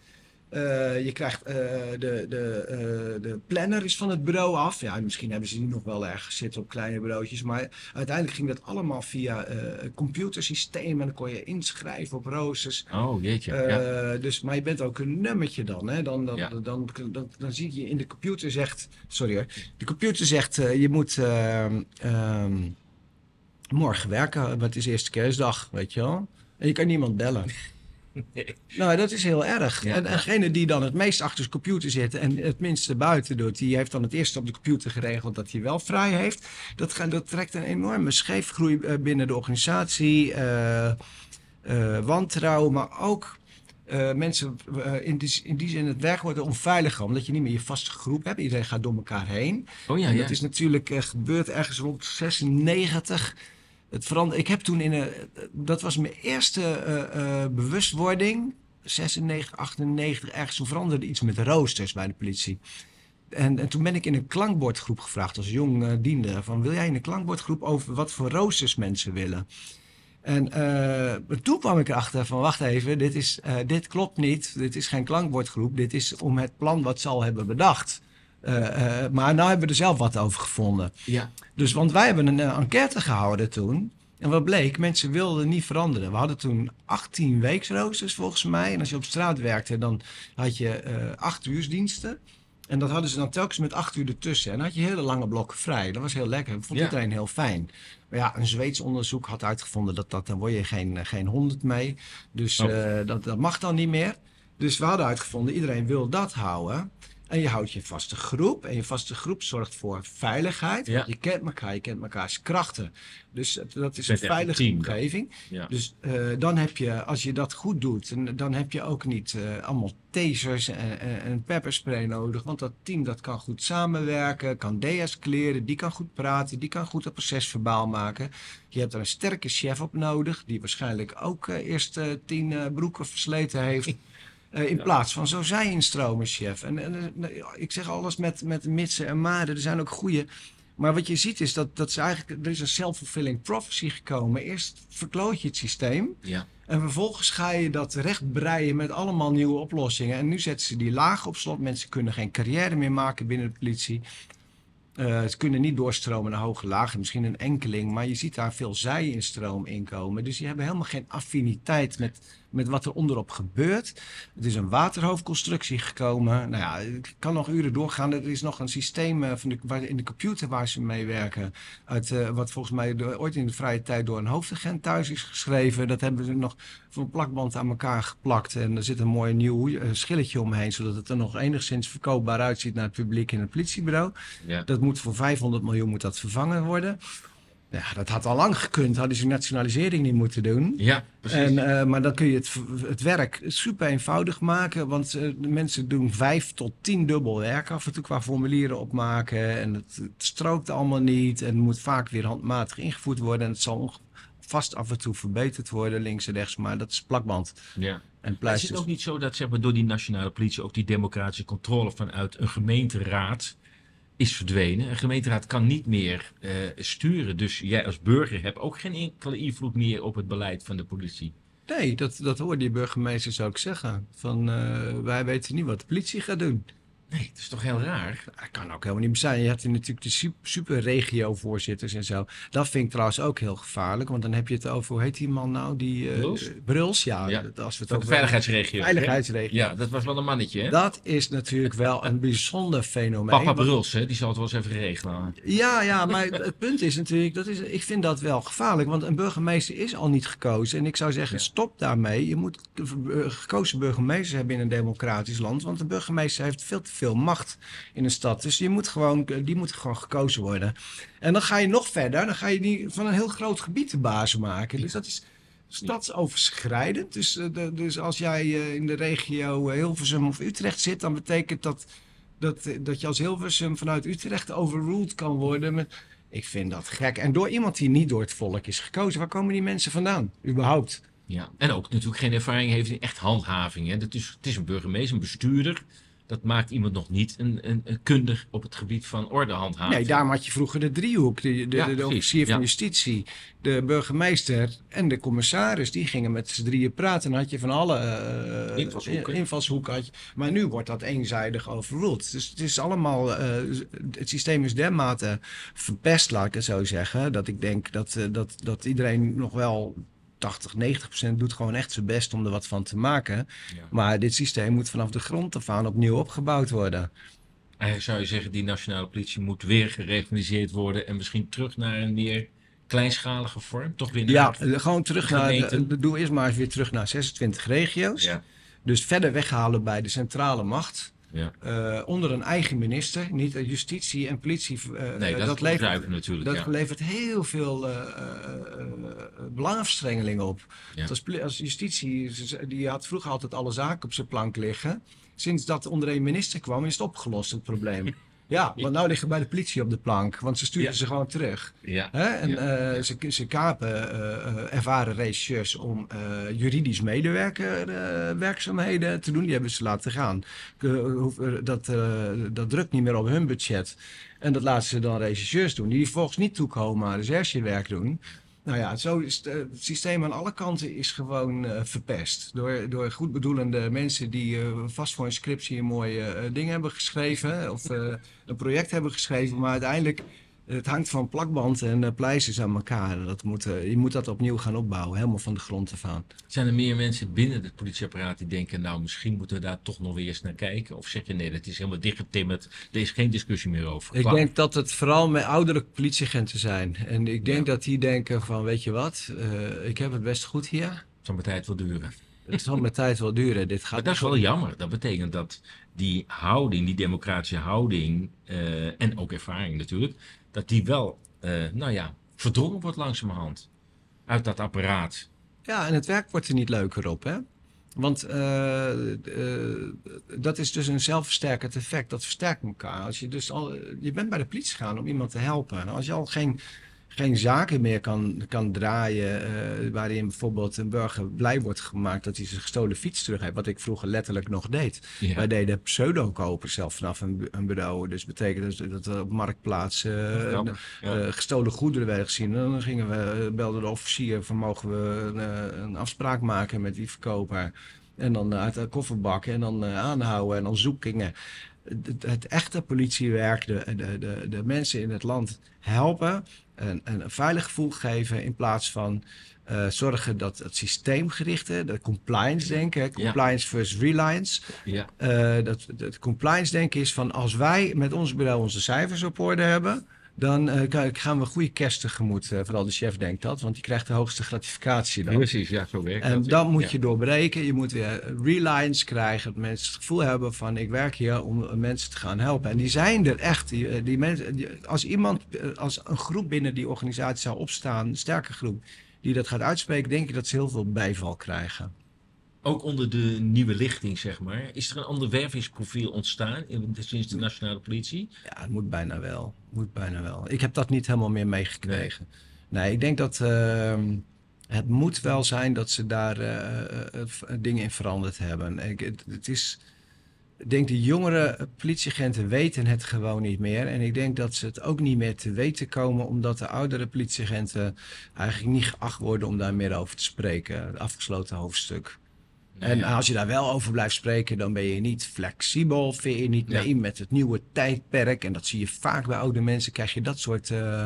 Eh, je krijgt eh, de, de, eh, de planner is van het bureau af. Ja, misschien hebben ze die nog wel ergens zitten op kleine bureautjes. Maar uiteindelijk ging dat allemaal via computersystemen. En dan kon je inschrijven op roosters. Oh, jeetje. ja. Dus, maar je bent ook een nummertje dan. Hè? Dan, dan, Ja. dan, dan, dan, dan zie je in de computer zegt. Sorry hoor. De computer zegt je moet ehm, ehm, morgen werken. Want het is eerste kerstdag, weet je wel. En je kan niemand bellen. Nee. Nou, dat is heel erg. Ja, en degene die dan het meest achter zijn computer zit en het minste buiten doet, die heeft dan het eerst op de computer geregeld dat hij wel vrij heeft. Dat, dat trekt een enorme scheefgroei eh, binnen de organisatie, eh, eh, wantrouwen, maar ook mensen in, die, in die zin het werk worden onveiliger, omdat je niet meer je vaste groep hebt. Iedereen gaat door elkaar heen. Oh ja, En ja. Dat is natuurlijk eh, gebeurd ergens rond 96. Het verander, ik heb toen in een. Dat was mijn eerste eh, eh, bewustwording. 96, 98, ergens. Toen veranderde iets met roosters bij de politie. En, en toen ben ik in een klankbordgroep gevraagd als jong eh, diende. Van wil jij in een klankbordgroep over wat voor roosters mensen willen? En toen kwam ik erachter van wacht even, dit, is, dit klopt niet. Dit is geen klankbordgroep. Dit is om het plan wat ze al hebben bedacht. Eh, eh, maar nou hebben we er zelf wat over gevonden. ja. Dus, want wij hebben een eh, enquête gehouden toen. En wat bleek, mensen wilden niet veranderen. We hadden toen 18 weeksroosters volgens mij. En als je op straat werkte, dan had je 8 uursdiensten. En dat hadden ze dan telkens met 8 uur ertussen. En dan had je hele lange blokken vrij. Dat was heel lekker. Dat vond Ja. iedereen heel fijn. Maar ja, een Zweeds onderzoek had uitgevonden dat, dat dan word je geen, geen 100 mee. Dus Oh. dat, dat mag dan niet meer. Dus we hadden uitgevonden, iedereen wil dat houden. En je houdt je vaste groep. En je vaste groep zorgt voor veiligheid. Ja. Want je kent elkaar, je kent elkaars krachten. Dus dat is een veilige team omgeving. ja. Dus eh, dan heb je, als je dat goed doet, en dan heb je ook niet eh, allemaal tasers en, en, en pepperspray nodig. Want dat team dat kan goed samenwerken, kan deescaleren, die kan goed praten, die kan goed het proces verbaal maken. Je hebt er een sterke chef op nodig, die waarschijnlijk ook eh, eerst tien broeken versleten heeft. Eh, in Ja. plaats van zo zij instromen, chef. En, en eh, ik zeg alles met, met mitsen en maden. Er zijn ook goede. Maar wat je ziet is dat, dat ze eigenlijk. Er is een self-fulfilling prophecy gekomen. Eerst verkloot je het systeem. ja. En vervolgens ga je dat rechtbreien met allemaal nieuwe oplossingen. En nu zetten ze die laag op slot. Mensen kunnen geen carrière meer maken binnen de politie. Eh, ze kunnen niet doorstromen naar hoge lagen, misschien een enkeling, maar je ziet daar veel zij-instroom in komen. Dus die hebben helemaal geen affiniteit met, met wat er onderop gebeurt. Het is een waterhoofdconstructie gekomen. Nou ja, ik kan nog uren doorgaan. Er is nog een systeem eh, van de, waar, in de computer waar ze mee werken. Uit, eh, wat volgens mij door- ooit in de vrije tijd door een hoofdagent thuis is geschreven. Dat hebben ze nog voor een plakband aan elkaar geplakt. En er zit een mooi nieuw eh, schilletje omheen, zodat het er nog enigszins verkoopbaar uitziet naar het publiek in het politiebureau. ja. Dat moet voor 500 miljoen moet dat vervangen worden. Ja, dat had al lang gekund. Hadden ze nationalisering niet moeten doen. Ja, precies. En, eh, maar dan kun je het, het werk super eenvoudig maken. Want eh, de mensen doen vijf tot tien dubbel werk af en toe qua formulieren opmaken. En het, het strookt allemaal niet. En moet vaak weer handmatig ingevoerd worden. En het zal vast af en toe verbeterd worden, links en rechts. Maar dat is plakband ja. en is het ook niet zo dat zeg maar, door die nationale politie ook die democratische controle vanuit een gemeenteraad is verdwenen? Een gemeenteraad kan niet meer eh, sturen. Dus jij als burger hebt ook geen enkele invloed meer op het beleid van de politie. Nee, dat, dat hoorde die burgemeesters ook zeggen. Van, eh, wij weten niet wat de politie gaat doen. Nee, dat is toch heel raar? Dat kan ook helemaal niet zijn. Je hebt hier natuurlijk de su- super regio-voorzitters en zo. Dat vind ik trouwens ook heel gevaarlijk. Want dan heb je het over, hoe heet die man nou? Die, eh, Bruls? Bruls, ja. Als we het Van de over veiligheidsregio. veiligheidsregio. Ja, dat was wel een mannetje, hè? Dat is natuurlijk wel een bijzonder fenomeen. Papa Bruls, hè? Die zal het wel eens even regelen. Ja, ja, maar het punt is natuurlijk, dat is, ik vind dat wel gevaarlijk. Want een burgemeester is al niet gekozen. En ik zou zeggen, Ja. stop daarmee. Je moet eh, gekozen burgemeesters hebben in een democratisch land. Want de burgemeester heeft veel te veel macht in een stad. Dus je moet gewoon, die moet gewoon gekozen worden. En dan ga je nog verder. Dan ga je die van een heel groot gebied de baas maken. Dus dat is stadsoverschrijdend. Dus, eh, de- dus als jij eh, in de regio Hilversum of Utrecht zit, dan betekent dat dat, eh, dat je als Hilversum vanuit Utrecht overruled kan worden. Met, ik vind dat gek. En door iemand die niet door het volk is gekozen. Waar komen die mensen vandaan, überhaupt? Ja, en ook natuurlijk geen ervaring heeft in echt handhaving. Hè. Dat is, het is een burgemeester, een bestuurder. Dat maakt iemand nog niet een, een, een kundig op het gebied van ordehandhaving. Nee, daarom had je vroeger de driehoek. De, de, Ja, de, precies, officier van ja. justitie, de burgemeester en de commissaris. Die gingen met z'n drieën praten. Dan had je van alle eh, Invalshoeken. invalshoeken had je. Maar nu wordt dat eenzijdig overruled. Dus het is allemaal... eh, het systeem is dermate verpest, laat ik het zo zeggen. Dat ik denk dat, dat, dat iedereen nog wel... 80, 90 procent doet gewoon echt zijn best om er wat van te maken. Ja. Maar dit systeem moet vanaf de grond af aan opnieuw opgebouwd worden. Eigenlijk zou je zeggen, die nationale politie moet weer gereorganiseerd worden. En misschien terug naar een meer kleinschalige vorm. Toch weer naar Ja, gewoon terug naar. gemeenten. De, doe eerst maar eens weer terug naar 26 regio's. Ja, Dus verder weghalen bij de centrale macht. Ja. eh, onder een eigen minister. Niet eh, justitie en politie. Nee, eh, dat, levert, natuurlijk. dat ja. levert heel veel eh, belangenverstrengeling op. Ja. Als, justitie, die had vroeger altijd alle zaken op zijn plank liggen. Sinds dat onder een minister kwam, is het opgelost, het probleem. Ja, want nou liggen bij de politie op de plank, want ze sturen Ja. ze gewoon terug. Ja. Hè? En Ja, eh. Ze, ze kapen eh, ervaren regisseurs om eh, juridisch medewerker eh, werkzaamheden te doen. Die hebben ze laten gaan. Dat, dat drukt niet meer op hun budget. En dat laten ze dan regisseurs doen, die vervolgens niet toekomen aan recherchewerk doen. Nou ja, zo is het, eh, het systeem aan alle kanten is gewoon eh, verpest. Door, door goedbedoelende mensen die eh, vast voor een scriptie een mooi ding hebben geschreven. Of een project hebben geschreven. Maar uiteindelijk, het hangt van plakband en eh, pleisters aan elkaar. Dat moet, eh, je moet dat opnieuw gaan opbouwen, helemaal van de grond af aan. Zijn er meer mensen binnen het politieapparaat die denken, nou misschien moeten we daar toch nog weer eens naar kijken? Of zeg je nee, dat is helemaal dichtgetimmerd, er is geen discussie meer over. Ik Klaar. denk dat het vooral met oudere politieagenten zijn. En ik denk Ja. dat die denken van, weet je wat, eh, ik heb het best goed hier. Het zal mijn tijd wel duren. Het zal met tijd wel duren. Dit gaat Maar dat is wel jammer. Dat betekent dat die houding, die democratische houding en ook ervaring natuurlijk, dat die wel, eh, nou ja, verdrongen wordt langzamerhand uit dat apparaat. Ja, en het werk wordt er niet leuker op, hè? Want eh, eh, dat is dus een zelfversterkend effect. Dat versterkt elkaar. Als je, dus al, je bent bij de politie gegaan om iemand te helpen. En als je al geen, geen zaken meer kan, kan draaien. eh, waarin bijvoorbeeld een burger blij wordt gemaakt dat hij zijn gestolen fiets terug heeft. Wat ik vroeger letterlijk nog deed. Ja. Wij deden pseudo-kopen zelf vanaf een, een bureau. Dus betekent dus dat er op marktplaats Grappig, ja. eh, gestolen goederen werden gezien. En dan gingen we, belden de officier van mogen we een, een afspraak maken met die verkoper. En dan uit de kofferbak en dan aanhouden en dan zoekingen. Het, het echte politiewerk, de, de, de, de mensen in het land helpen en, en een veilig gevoel geven in plaats van eh, zorgen dat het systeemgerichte, de compliance denken, compliance versus reliance, Ja, eh, dat, dat compliance denken is van als wij met ons bureau onze cijfers op orde hebben, dan eh, gaan we goede kerst tegemoet. Eh, vooral de chef denkt dat, want die krijgt de hoogste gratificatie dan. precies. Ja, zo werkt En dat. dan moet Ja. je doorbreken. Je moet weer reliance krijgen. Dat mensen het gevoel hebben van ik werk hier om mensen te gaan helpen. En die zijn er echt. Die, eh, die mensen, die- als iemand, eh, als een groep binnen die organisatie zou opstaan, een sterke groep, die dat gaat uitspreken, denk ik dat ze heel veel bijval krijgen. Ook onder de nieuwe lichting, zeg maar. Is er een ander wervingsprofiel ontstaan in, sinds de nationale politie? Ja, het moet bijna wel. Moet bijna wel. Ik heb dat niet helemaal meer meegekregen. Nee, ik denk dat ehm, het moet wel zijn dat ze daar eh, eh, eh, dingen in veranderd hebben. Ik, het, het is, ik denk de jongere politieagenten weten het gewoon niet meer. En ik denk dat ze het ook niet meer te weten komen, omdat de oudere politieagenten eigenlijk niet geacht worden om daar meer over te spreken. Het afgesloten hoofdstuk. En als je daar wel over blijft spreken, dan ben je niet flexibel, vind je niet Ja. mee met het nieuwe tijdperk. En dat zie je vaak bij oude mensen, krijg je dat soort, eh,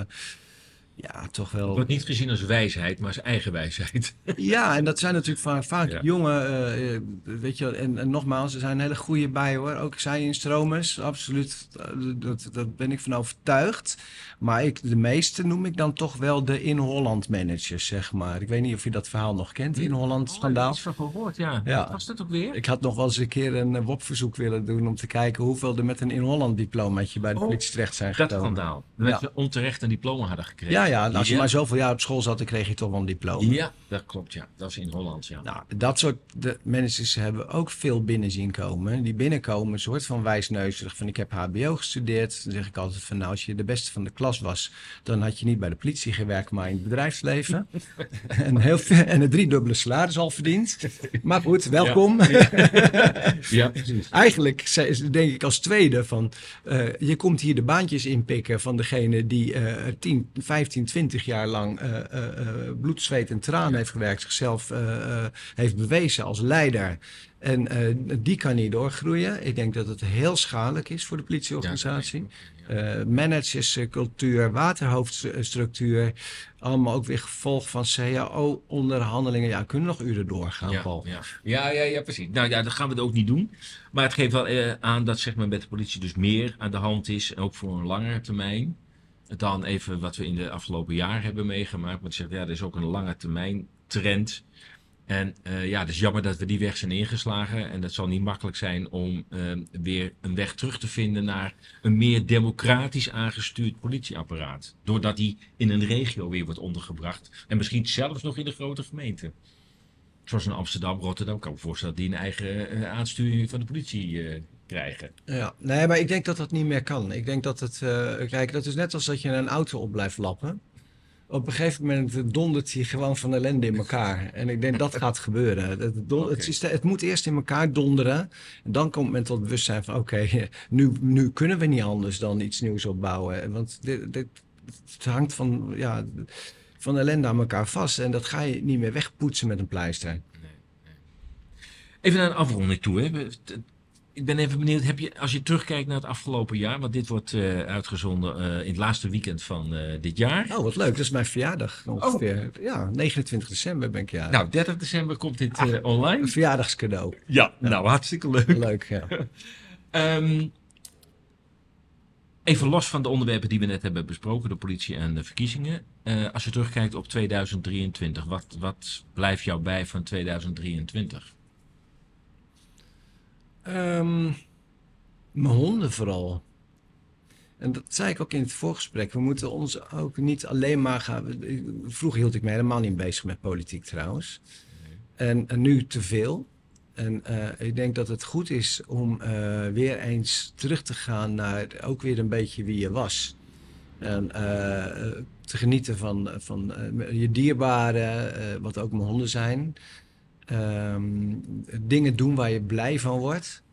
ja, toch wel... Het wordt niet gezien als wijsheid, maar als eigen wijsheid. Ja, en dat zijn natuurlijk vaak, vaak Ja. jonge, eh, eh, weet je, en, en nogmaals, er zijn hele goede bij hoor. Ook zij in stromers, absoluut, eh, dat, dat ben ik van overtuigd. Maar ik, de meeste noem ik dan toch wel de in-Holland managers, zeg maar. Ik weet niet of je dat verhaal nog kent, in-Holland schandaal. Oh, iets van gehoord, ja. Ja. Wat was dat ook weer? Ik had nog wel eens een keer een WOP-verzoek willen doen om te kijken hoeveel er met een in-Holland diplomaatje bij de Oh, politie terecht zijn Dat gekomen. schandaal. Dat Ja. ze onterecht een diploma hadden gekregen. Ja, ja, als je Ja. maar zoveel jaar op school zat, dan kreeg je toch wel een diploma. Ja, dat klopt, ja. Dat is in Holland, ja. Nou, dat soort de managers hebben ook veel binnen zien komen. Die binnenkomen, een soort van wijsneuzerig van ik heb HBO gestudeerd. Dan zeg ik altijd van nou, als je de beste van de klas was, dan had je niet bij de politie gewerkt, maar in het bedrijfsleven. en, heel veel, en een driedubbele salaris al verdiend. Maar goed, welkom. Ja, precies. Eigenlijk denk ik als tweede van eh, je komt hier de baantjes inpikken van degene die eh 10, 15, 20 jaar lang eh, bloed, zweet en tranen heeft gewerkt, zichzelf heeft bewezen als leider. En die kan niet doorgroeien. Ik denk dat het heel schadelijk is voor de politieorganisatie. Managerscultuur, waterhoofdstructuur. Allemaal ook weer gevolg van CAO-onderhandelingen. Ja, kunnen nog uren doorgaan, Ja, Paul. ja. Ja, ja, ja, precies. Nou ja, dat gaan we het ook niet doen. Maar het geeft wel aan dat zeg maar, met de politie dus meer aan de hand is. Ook voor een langere termijn. Dan even wat we in de afgelopen jaar hebben meegemaakt. Maar ik zeg, ja, er is ook een lange termijn trend. En eh, ja, het is jammer dat we die weg zijn ingeslagen. En dat zal niet makkelijk zijn om eh, weer een weg terug te vinden naar een meer democratisch aangestuurd politieapparaat. Doordat die in een regio weer wordt ondergebracht. En misschien zelfs nog in de grote gemeente. Zoals in Amsterdam, Rotterdam, kan ik me voorstellen dat die een eigen eh, aansturing van de politie eh, krijgen. Ja, nee, maar ik denk dat dat niet meer kan. Ik denk dat het, eh, kijk, dat is net als dat je een auto op blijft lappen. Op een gegeven moment dondert hij gewoon van ellende in elkaar. En ik denk dat gaat gebeuren. Het, het, don- Oké. het, systeem- het moet eerst in elkaar donderen. En dan komt men tot bewustzijn van, oké, nu, nu kunnen we niet anders dan iets nieuws opbouwen. Want dit, dit, het hangt van, ja, van ellende aan elkaar vast. En dat ga je niet meer wegpoetsen met een pleister. Even naar een afronding toe. Hè. Ik ben even benieuwd, heb je, als je terugkijkt naar het afgelopen jaar, want dit wordt eh, uitgezonden eh, in het laatste weekend van eh, dit jaar. Oh, wat leuk. Dat is mijn verjaardag ongeveer. Ja, 29 december ben ik jarig. Nou, 30 december komt dit eh, online. Een verjaardagscadeau. Ja, nou hartstikke leuk. Leuk, ja. Ehm, even los van de onderwerpen die we net hebben besproken, de politie en de verkiezingen. Eh, als je terugkijkt op 2023, wat, wat blijft jou bij van 2023? Ehm, mijn honden vooral. En dat zei ik ook in het voorgesprek. We moeten ons ook niet alleen maar gaan. Vroeger hield ik me helemaal niet bezig met politiek trouwens. En, en nu te veel. En eh, ik denk dat het goed is om eh, weer eens terug te gaan naar ook weer een beetje wie je was. En eh, te genieten van, van je dierbaren, wat ook mijn honden zijn. Ehm, dingen doen waar je blij van wordt.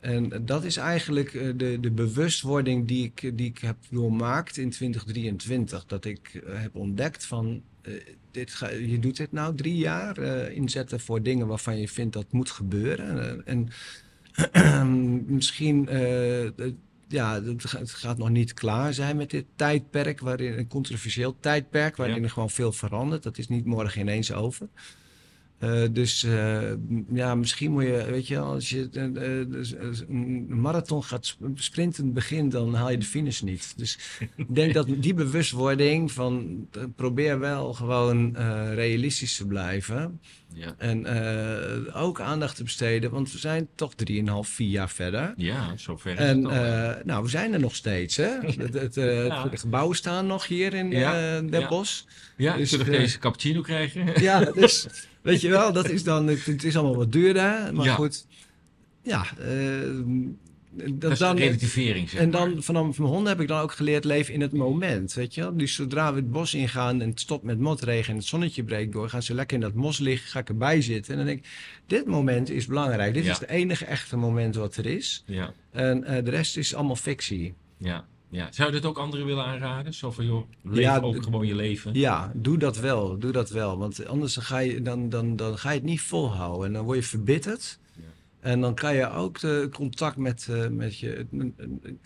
En dat is eigenlijk eh, de, de bewustwording die ik, die ik heb doormaakt in 2023. Dat ik eh, heb ontdekt van, eh, dit ga, je doet dit nou drie jaar, inzetten voor dingen waarvan je vindt dat moet gebeuren. En misschien, het- ja, het ga- het gaat nog niet klaar zijn met dit tijdperk, waarin, een controversieel tijdperk, waarin Ja. er gewoon veel verandert. Dat is niet morgen ineens over. Eh, dus eh, ja, misschien moet je, weet je, als je eh, dus, een marathon gaat sp- sprinten begint, dan haal je de finish niet. Dus ik denk dat die bewustwording van probeer wel gewoon realistisch te blijven. Ja, En ook aandacht te besteden, want we zijn toch 3,5, 4 jaar verder. ja zover is En het al. nou, we zijn er nog steeds. Hè? Het, het, Ja. De gebouwen staan nog hier in Ja, Den. Bosch. ja, dus, zullen we deze cappuccino krijgen? Ja, dus weet je wel, dat is dan, het, het is allemaal wat duurder, maar Ja. goed. Ja, eh, dat dat is dan, relativering, zeg en maar. dan vanaf mijn honden heb ik dan ook geleerd leven in het moment, weet je wel. Dus zodra we het bos ingaan en het stopt met motregen en het zonnetje breekt door, gaan ze lekker in dat mos liggen, ga ik erbij zitten. En dan denk ik, dit moment is belangrijk. Dit Ja. is het enige echte moment wat er is. Ja, En eh, de rest is allemaal fictie. ja. Ja. Zou je dat ook anderen willen aanraden? Zo van, joh, leef Ja, ook gewoon je leven. Ja, doe dat wel. Doe dat wel. Want anders ga je, dan, dan, dan ga je het niet volhouden. En dan word je verbitterd. Ja. En dan kan je ook de contact met, eh, met je...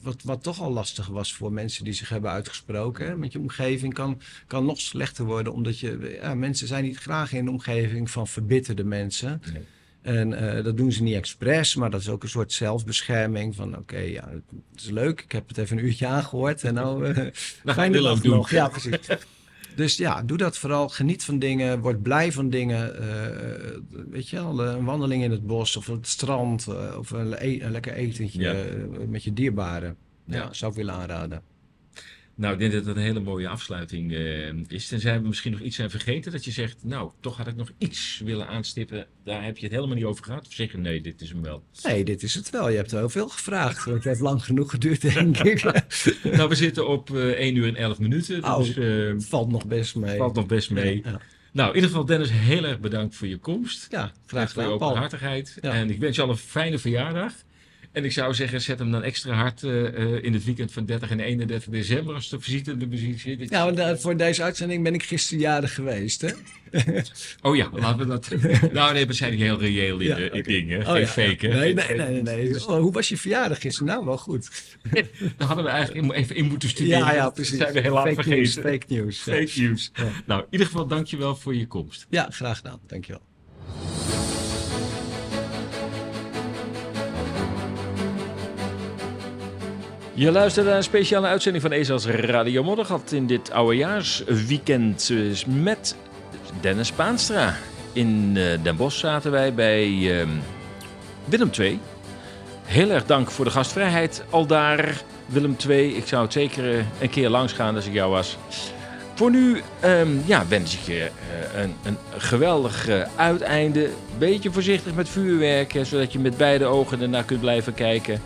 Wat, wat toch al lastig was voor mensen die zich hebben uitgesproken. Hè, met je omgeving kan, kan nog slechter worden. Omdat je... Ja, mensen zijn niet graag in een omgeving van verbitterde mensen. Nee. En eh, dat doen ze niet expres, maar dat is ook een soort zelfbescherming. Van oké, ja, het is leuk. Ik heb het even een uurtje aangehoord. En nou, Nou, fijne dag doen. nog. Ja, precies. Dus ja, doe dat vooral. Geniet van dingen. Word blij van dingen. eh, weet je wel, een wandeling in het bos of op het strand. eh, of een, e- een lekker etentje Ja. met je dierbaren. Ja, Ja. zou ik willen aanraden. Nou, ik denk dat het een hele mooie afsluiting eh, is. Tenzij we misschien nog iets zijn vergeten. Dat je zegt, nou, toch had ik nog iets willen aanstippen. Daar heb je het helemaal niet over gehad. Of zeg je, nee, dit is hem wel. Nee, dit is het wel. Je hebt heel veel gevraagd. Het heeft lang genoeg geduurd, denk ik. nou, we zitten op eh 1 uur en 11 minuten. Oh. Dus eh, valt nog best mee. valt nog best mee. Ja, Nou, in ieder geval, Dennis, heel erg bedankt voor je komst. ja graag voor je gedaan, openhartigheid. Ja. En ik wens je al een fijne verjaardag. En ik zou zeggen, zet hem dan extra hard eh, eh, in het weekend van 30 en 31 december als de visite in de muziek zit. Eh, voor deze uitzending ben ik gisteren jarig geweest, hè? Oh ja, laten we dat... nou nee, we zijn heel reëel in, Ja, in dingen. Oh, Geen ja, fake, hè? Nee, nee, nee, nee. nee. Oh, hoe was je verjaardag gisteren? Nou, wel goed. Daar hadden we eigenlijk even in moeten studeren. Ja, ja, Dat precies. zijn we helaas fake vergeten. news, fake news. Ja. Fake news. Nou, in ieder geval dankjewel voor je komst. ja, graag gedaan. Dankjewel. Je luistert naar een speciale uitzending van Ezels Radio Moddergat in dit oudejaarsweekend eh, met Dennis Paanstra. In eh, Den Bosch zaten wij bij ehm, Willem II. Heel erg dank voor de gastvrijheid al daar, Willem II. Ik zou het zeker eh, een keer langs gaan als ik jou was. Voor nu ehm, ja, wens ik je eh, een, een geweldig uiteinde. Beetje voorzichtig met vuurwerk, zodat je met beide ogen ernaar kunt blijven kijken.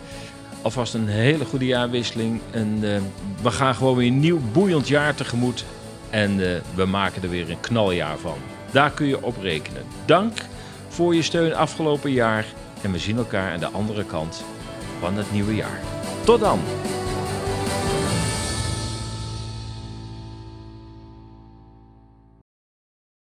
Alvast een hele goede jaarwisseling. En eh, we gaan gewoon weer een nieuw boeiend jaar tegemoet. En eh, we maken er weer een knaljaar van. Daar kun je op rekenen. Dank voor je steun afgelopen jaar. En we zien elkaar aan de andere kant van het nieuwe jaar. Tot dan!